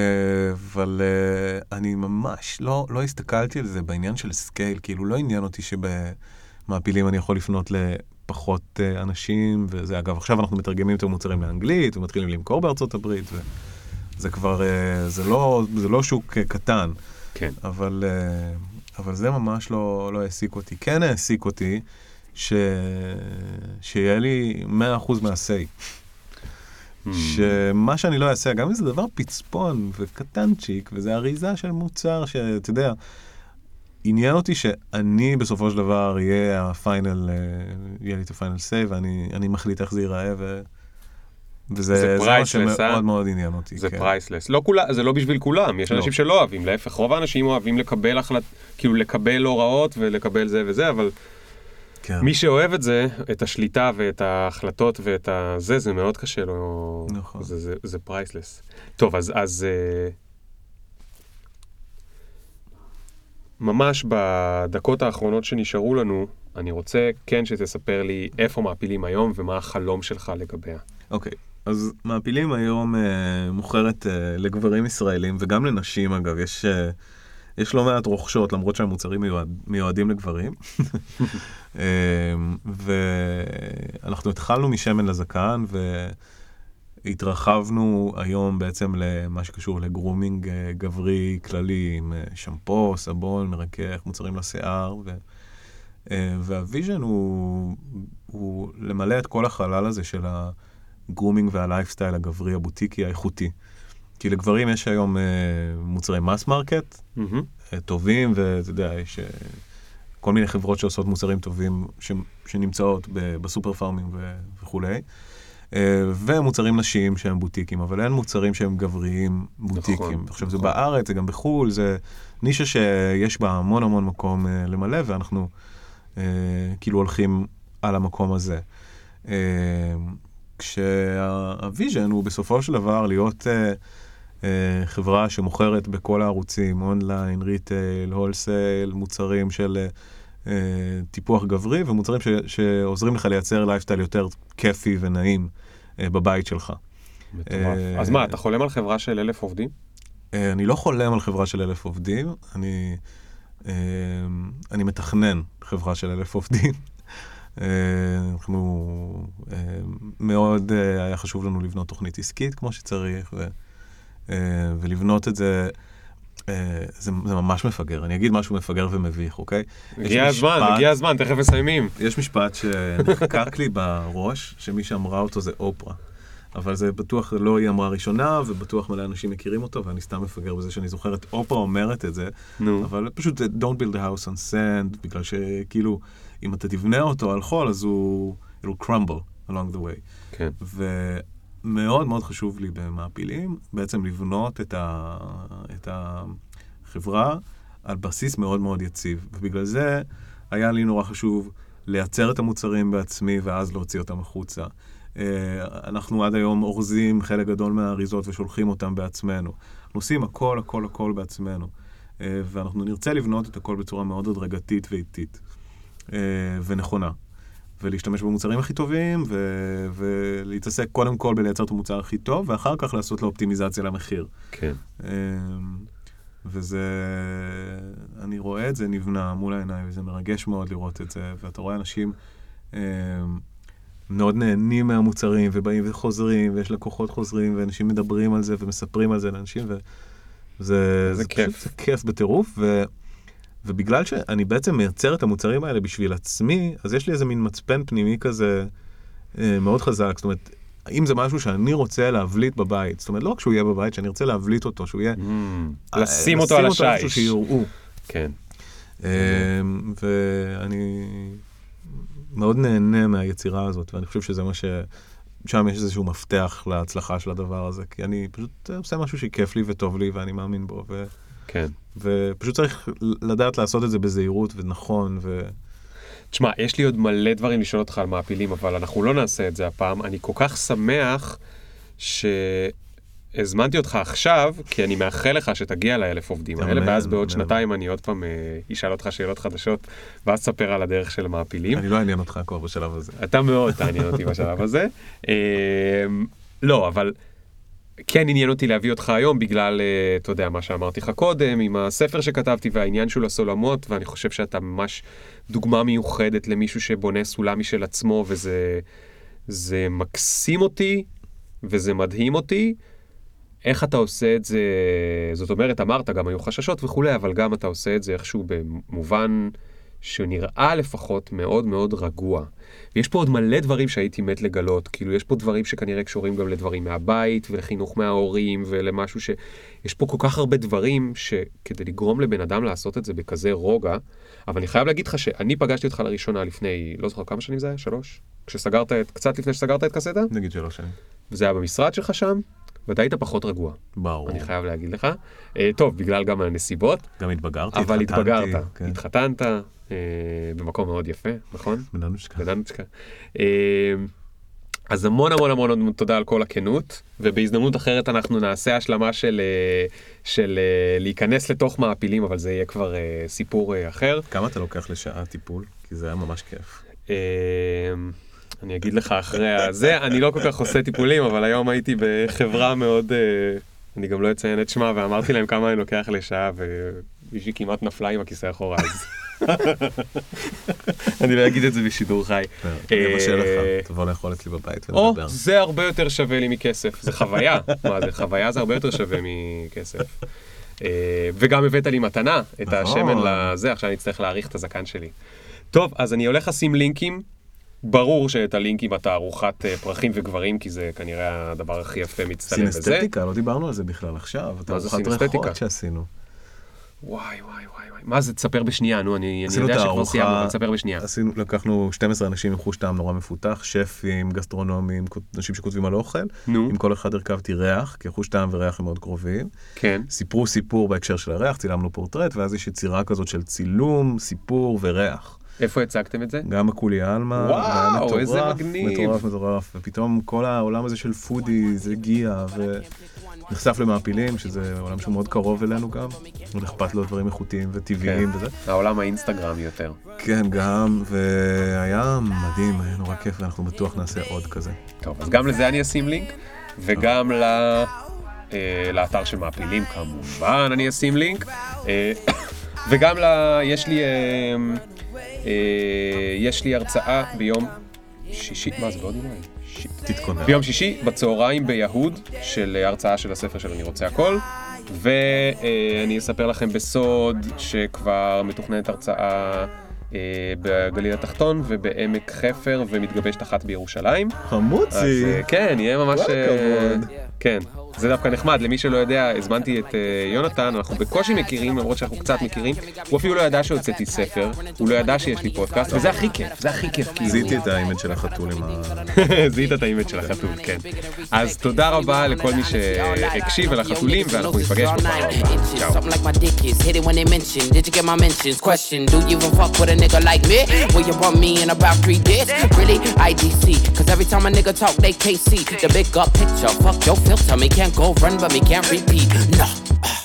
אבל אה, אני ממש לא, לא הסתכלתי על זה בעניין של scale, כאילו לא עניין אותי שבמעפילים אני יכול לפנות לפחות אה, אנשים, וזה אגב, עכשיו אנחנו מתרגמים את המוצרים לאנגלית ומתחילים למכור בארצות הברית, וזה כבר, זה לא, זה לא שוק קטן, כן. אבל, אבל זה ממש לא, לא העסיק אותי. כן העסיק אותי ש... שיהיה לי 100% מה-say. שמה שאני לא אעשה, גם אם זה דבר פצפון וקטנצ'יק, וזה אריזה של מוצר שאתה יודע, עניין אותי שאני בסופו של דבר אהיה ה final, אה, יהיה לי את ה final say, ואני אני מחליט איך זה ייראה, ו... וזה זה זה מה priceless, שמאוד אה? מאוד עניין אותי. זה כן. פרייסלס. לא כולה, זה לא בשביל כולם, יש לא. אנשים שלא אוהבים, להפך, רוב האנשים אוהבים לקבל החלט... כאילו לקבל הוראות ולקבל זה וזה, אבל כן. מי שאוהב את זה, את השליטה ואת ההחלטות ואת הזה, זה מאוד קשה לו. נכון. זה, זה, זה priceless. טוב, אז, אז אה, ממש בדקות האחרונות שנשארו לנו, אני רוצה כן שתספר לי איפה מעפילים היום ומה החלום שלך לגביה. אוקיי, אז מעפילים היום אה, מוכרת אה, לגברים ישראלים וגם לנשים אגב, יש, אה, יש לא מעט רוכשות למרות שהמוצרים מיועד, מיועדים לגברים. *laughs* אה, ואנחנו התחלנו משמן לזקן והתרחבנו היום בעצם למה שקשור ל grooming אה, גברי כללי עם אה, שמפו, סבון, מרכך, מוצרים לשיער. ו... אה, וה vision הוא, הוא למלא את כל החלל הזה של ה grooming וה lifestyle הגברי הבוטיקי האיכותי. כי לגברים יש היום מוצרי mass market. אה, טובים, ואתה יודע, יש כל מיני חברות שעושות מוצרים טובים ש, שנמצאות ב, בסופר פארמים ו, וכולי. אה, ומוצרים נשיים שהם בוטיקים, אבל אין מוצרים שהם גבריים בוטיקים. נכון, עכשיו, זה נכון. בארץ, זה גם בחו"ל, זה נישה שיש בה המון המון מקום אה, למלא, ואנחנו אה, כאילו הולכים על המקום הזה. אה, כשה vision הוא בסופו של דבר להיות אה, חברה שמוכרת בכל הערוצים, online, retail, wholesale, מוצרים של אה, טיפוח גברי ומוצרים ש, שעוזרים לך לייצר לייפסטייל יותר כיפי ונעים אה, בבית שלך. מטורף. אה, אז מה, אתה חולם על חברה של אלף עובדים? אני לא חולם על חברה של אלף עובדים, אני, אני מתכנן חברה של אלף עובדים. אנחנו, מאוד היה חשוב לנו לבנות תוכנית עסקית כמו שצריך, ו, ולבנות את זה, אה, זה, זה ממש מפגר. אני אגיד משהו מפגר ומביך, אוקיי? הגיע הזמן, משפט- הגיע הזמן, תכף מסיימים. יש משפט שנחקק לי בראש, שמי שאמרה אותו זה אופרה. אבל זה בטוח לא היא אמרה ראשונה, ובטוח מלא אנשים מכירים אותו, ואני סתם מפגר בזה שאני זוכר את אופרה אומרת את זה, נו. אבל פשוט Don't build a house on sand, בגלל שכאילו, אם אתה תבנה אותו על חול, אז הוא, it'll crumble along the way. כן. ומאוד מאוד חשוב לי במעפילים, בעצם לבנות את, ה, את החברה על בסיס מאוד מאוד יציב. ובגלל זה היה לי נורא חשוב לייצר את המוצרים בעצמי ואז להוציא אותם החוצה. אה, אנחנו עד היום אורזים חלק גדול מהאריזות ושולחים אותם בעצמנו. אנחנו עושים הכל, הכל, הכל בעצמנו. אה, ואנחנו נרצה לבנות את הכל בצורה מאוד הדרגתית ואיטית אה, ונכונה. ולהשתמש במוצרים הכי טובים, ו- ולהתעסק קודם כל בלייצר את המוצר הכי טוב, ואחר כך לעשות לו אופטימיזציה למחיר. כן. אמ, וזה, אני רואה את זה נבנה מול העיניים, וזה מרגש מאוד לראות את זה, ואתה רואה אנשים אמ, מאוד נהנים מהמוצרים, ובאים וחוזרים, ויש לקוחות חוזרים, ואנשים מדברים על זה ומספרים על זה לאנשים, וזה זה כיף. פשוט, זה כיף בטירוף, ו... ובגלל שאני בעצם מייצר את המוצרים האלה בשביל עצמי, אז יש לי איזה מין מצפן פנימי כזה אה, מאוד חזק. זאת אומרת, האם זה משהו שאני רוצה להבליט בבית? זאת אומרת, לא רק שהוא יהיה בבית, שאני ארצה להבליט אותו, שהוא יהיה... Mm. לשים אותו על השיש. שיראו. כן. אה, ואני מאוד נהנה מהיצירה הזאת, ואני חושב שזה מה ש... שם יש איזשהו מפתח להצלחה של הדבר הזה, כי אני פשוט עושה משהו שכיף לי וטוב לי ואני מאמין בו, ו... כן. ופשוט צריך לדעת לעשות את זה בזהירות ונכון, ו... תשמע, יש לי עוד מלא דברים לשאול אותך על מעפילים, אבל אנחנו לא נעשה את זה הפעם. אני כל כך שמח שהזמנתי אותך עכשיו, כי אני מאחל לך שתגיע לאלף עובדים האלה, ואז בעוד. שנתיים אני עוד פעם אה, אשאל אותך שאלות חדשות, ואז תספר על הדרך של המעפילים. אני לא אעניין אותך כבר בשלב הזה. אתה מאוד תעניין אותי בשלב הזה. אה, לא, אבל כן עניין אותי להביא אותך היום בגלל, אה, אתה יודע, מה שאמרתי לך קודם, עם הספר שכתבתי והעניין של הסולמות, ואני חושב שאתה ממש דוגמה מיוחדת למישהו שבונה סולם משל עצמו, וזה זה מקסים אותי, וזה מדהים אותי. איך אתה עושה את זה, זאת אומרת, אמרת, גם היו חששות וכולי, אבל גם אתה עושה את זה איכשהו במובן שנראה לפחות מאוד מאוד רגוע. ויש פה עוד מלא דברים שהייתי מת לגלות, כאילו יש פה דברים שכנראה קשורים גם לדברים מהבית ולחינוך מההורים ולמשהו ש... יש פה כל כך הרבה דברים שכדי לגרום לבן אדם לעשות את זה בכזה רוגע, אבל אני חייב להגיד לך שאני פגשתי אותך לראשונה לפני, לא זוכר כמה שנים זה היה? שלוש? כשסגרת את, קצת לפני שסגרת את קסטה? נגיד שלוש שנים. וזה היה במשרד שלך שם, ואתה היית פחות רגוע, ברור. אני חייב להגיד לך. אה, טוב, בגלל גם הנסיבות, גם התבגרתי, אבל התחתנתי, התבגרת, כן. התחתנת, במקום מאוד יפה, נכון? בננושקה. בדנצ'קה. אה, אז המון המון המון תודה על כל הכנות, ובהזדמנות אחרת אנחנו נעשה השלמה של, אה, של אה, להיכנס לתוך מעפילים, אבל זה יהיה כבר אה, סיפור אה, אחר. כמה אתה לוקח לשעה טיפול? כי זה היה ממש כיף. אה, אני אגיד לך אחרי הזה, *laughs* אני לא כל כך עושה טיפולים, אבל היום הייתי בחברה מאוד, אה, אני גם לא אציין את שמה, ואמרתי להם כמה אני לוקח לשעה, ומישהי כמעט נפלה עם הכיסא אחורה, אז... *laughs* אני לא אגיד את זה בשידור חי. אני אבשל אה, לך, תבוא לאכול אצלי בבית או, ונדבר. זה הרבה יותר שווה לי מכסף, זה חוויה. מה זה, חוויה זה הרבה יותר שווה מכסף. אה, וגם הבאת לי מתנה, את נכון. השמן לזה, עכשיו אני אצטרך להעריך את הזקן שלי. טוב, אז אני הולך לשים לינקים. ברור שאת הלינקים התערוכת אה, פרחים וגברים, כי זה כנראה הדבר הכי יפה מצטלם בזה. סינסתטיקה, לא דיברנו על זה בכלל עכשיו. מה זה סינסתטיקה? ריחות שעשינו. וואי, וואי, וואי, וואי. מה זה, תספר בשנייה, נו, אני אני יודע שכבר סיימנו, אבל תספר בשנייה. עשינו, לקחנו 12 אנשים עם חוש טעם נורא מפותח, שפים, גסטרונומים, אנשים שכותבים על אוכל. נו. עם כל אחד הרכבתי ריח, כי חוש טעם וריח הם מאוד קרובים. כן. סיפרו סיפור בהקשר של הריח, צילמנו פורטרט, ואז יש יצירה כזאת של צילום, סיפור וריח. איפה הצגתם את זה? גם הכולי עלמא, וואו, מטורף, איזה מגניב. מטורף, מטורף, ופתאום כל העולם הזה של פודי, זה הגיע, ונחשף למעפילים, שזה עולם שהוא מאוד קרוב אלינו גם, מאוד אכפת לו דברים איכותיים וטבעיים כן. וזה. העולם האינסטגרמי יותר. כן, גם, והיה מדהים, היה נורא כיף, ואנחנו בטוח נעשה עוד כזה. טוב, אז גם לזה אני אשים לינק, וגם ל... אה, לאתר של מעפילים כמובן אני אשים לינק, אה, *coughs* וגם ל... יש לי... אה, יש לי הרצאה ביום שישי, מה זה בעוד יומיים? שישי. תתכונן. ביום שישי בצהריים ביהוד של אה, הרצאה של הספר של אני רוצה הכל ואני אספר לכם בסוד שכבר מתוכננת הרצאה אה, בגליל התחתון ובעמק חפר ומתגבשת אחת בירושלים. אז חמוצי! אה, כן, יהיה ממש... כל אה, הכבוד. כן, זה דווקא נחמד, למי שלא יודע, הזמנתי את אה, יונתן, אנחנו בקושי מכירים, למרות שאנחנו קצת מכירים, הוא אפילו לא ידע שהוצאתי ספר, הוא לא ידע שיש לי פודקאסט, וזה הכי כיף, זה הכי כיף, כאילו. זיהיתי את האימג' של החתול עם ה... *laughs* זיהית את האימג' של החתול, כן. אז תודה רבה לכל מי שהקשיב על החתולים, ואנחנו ניפגש בפעם הבאה. צ'או. can't go run, but me can't repeat. No.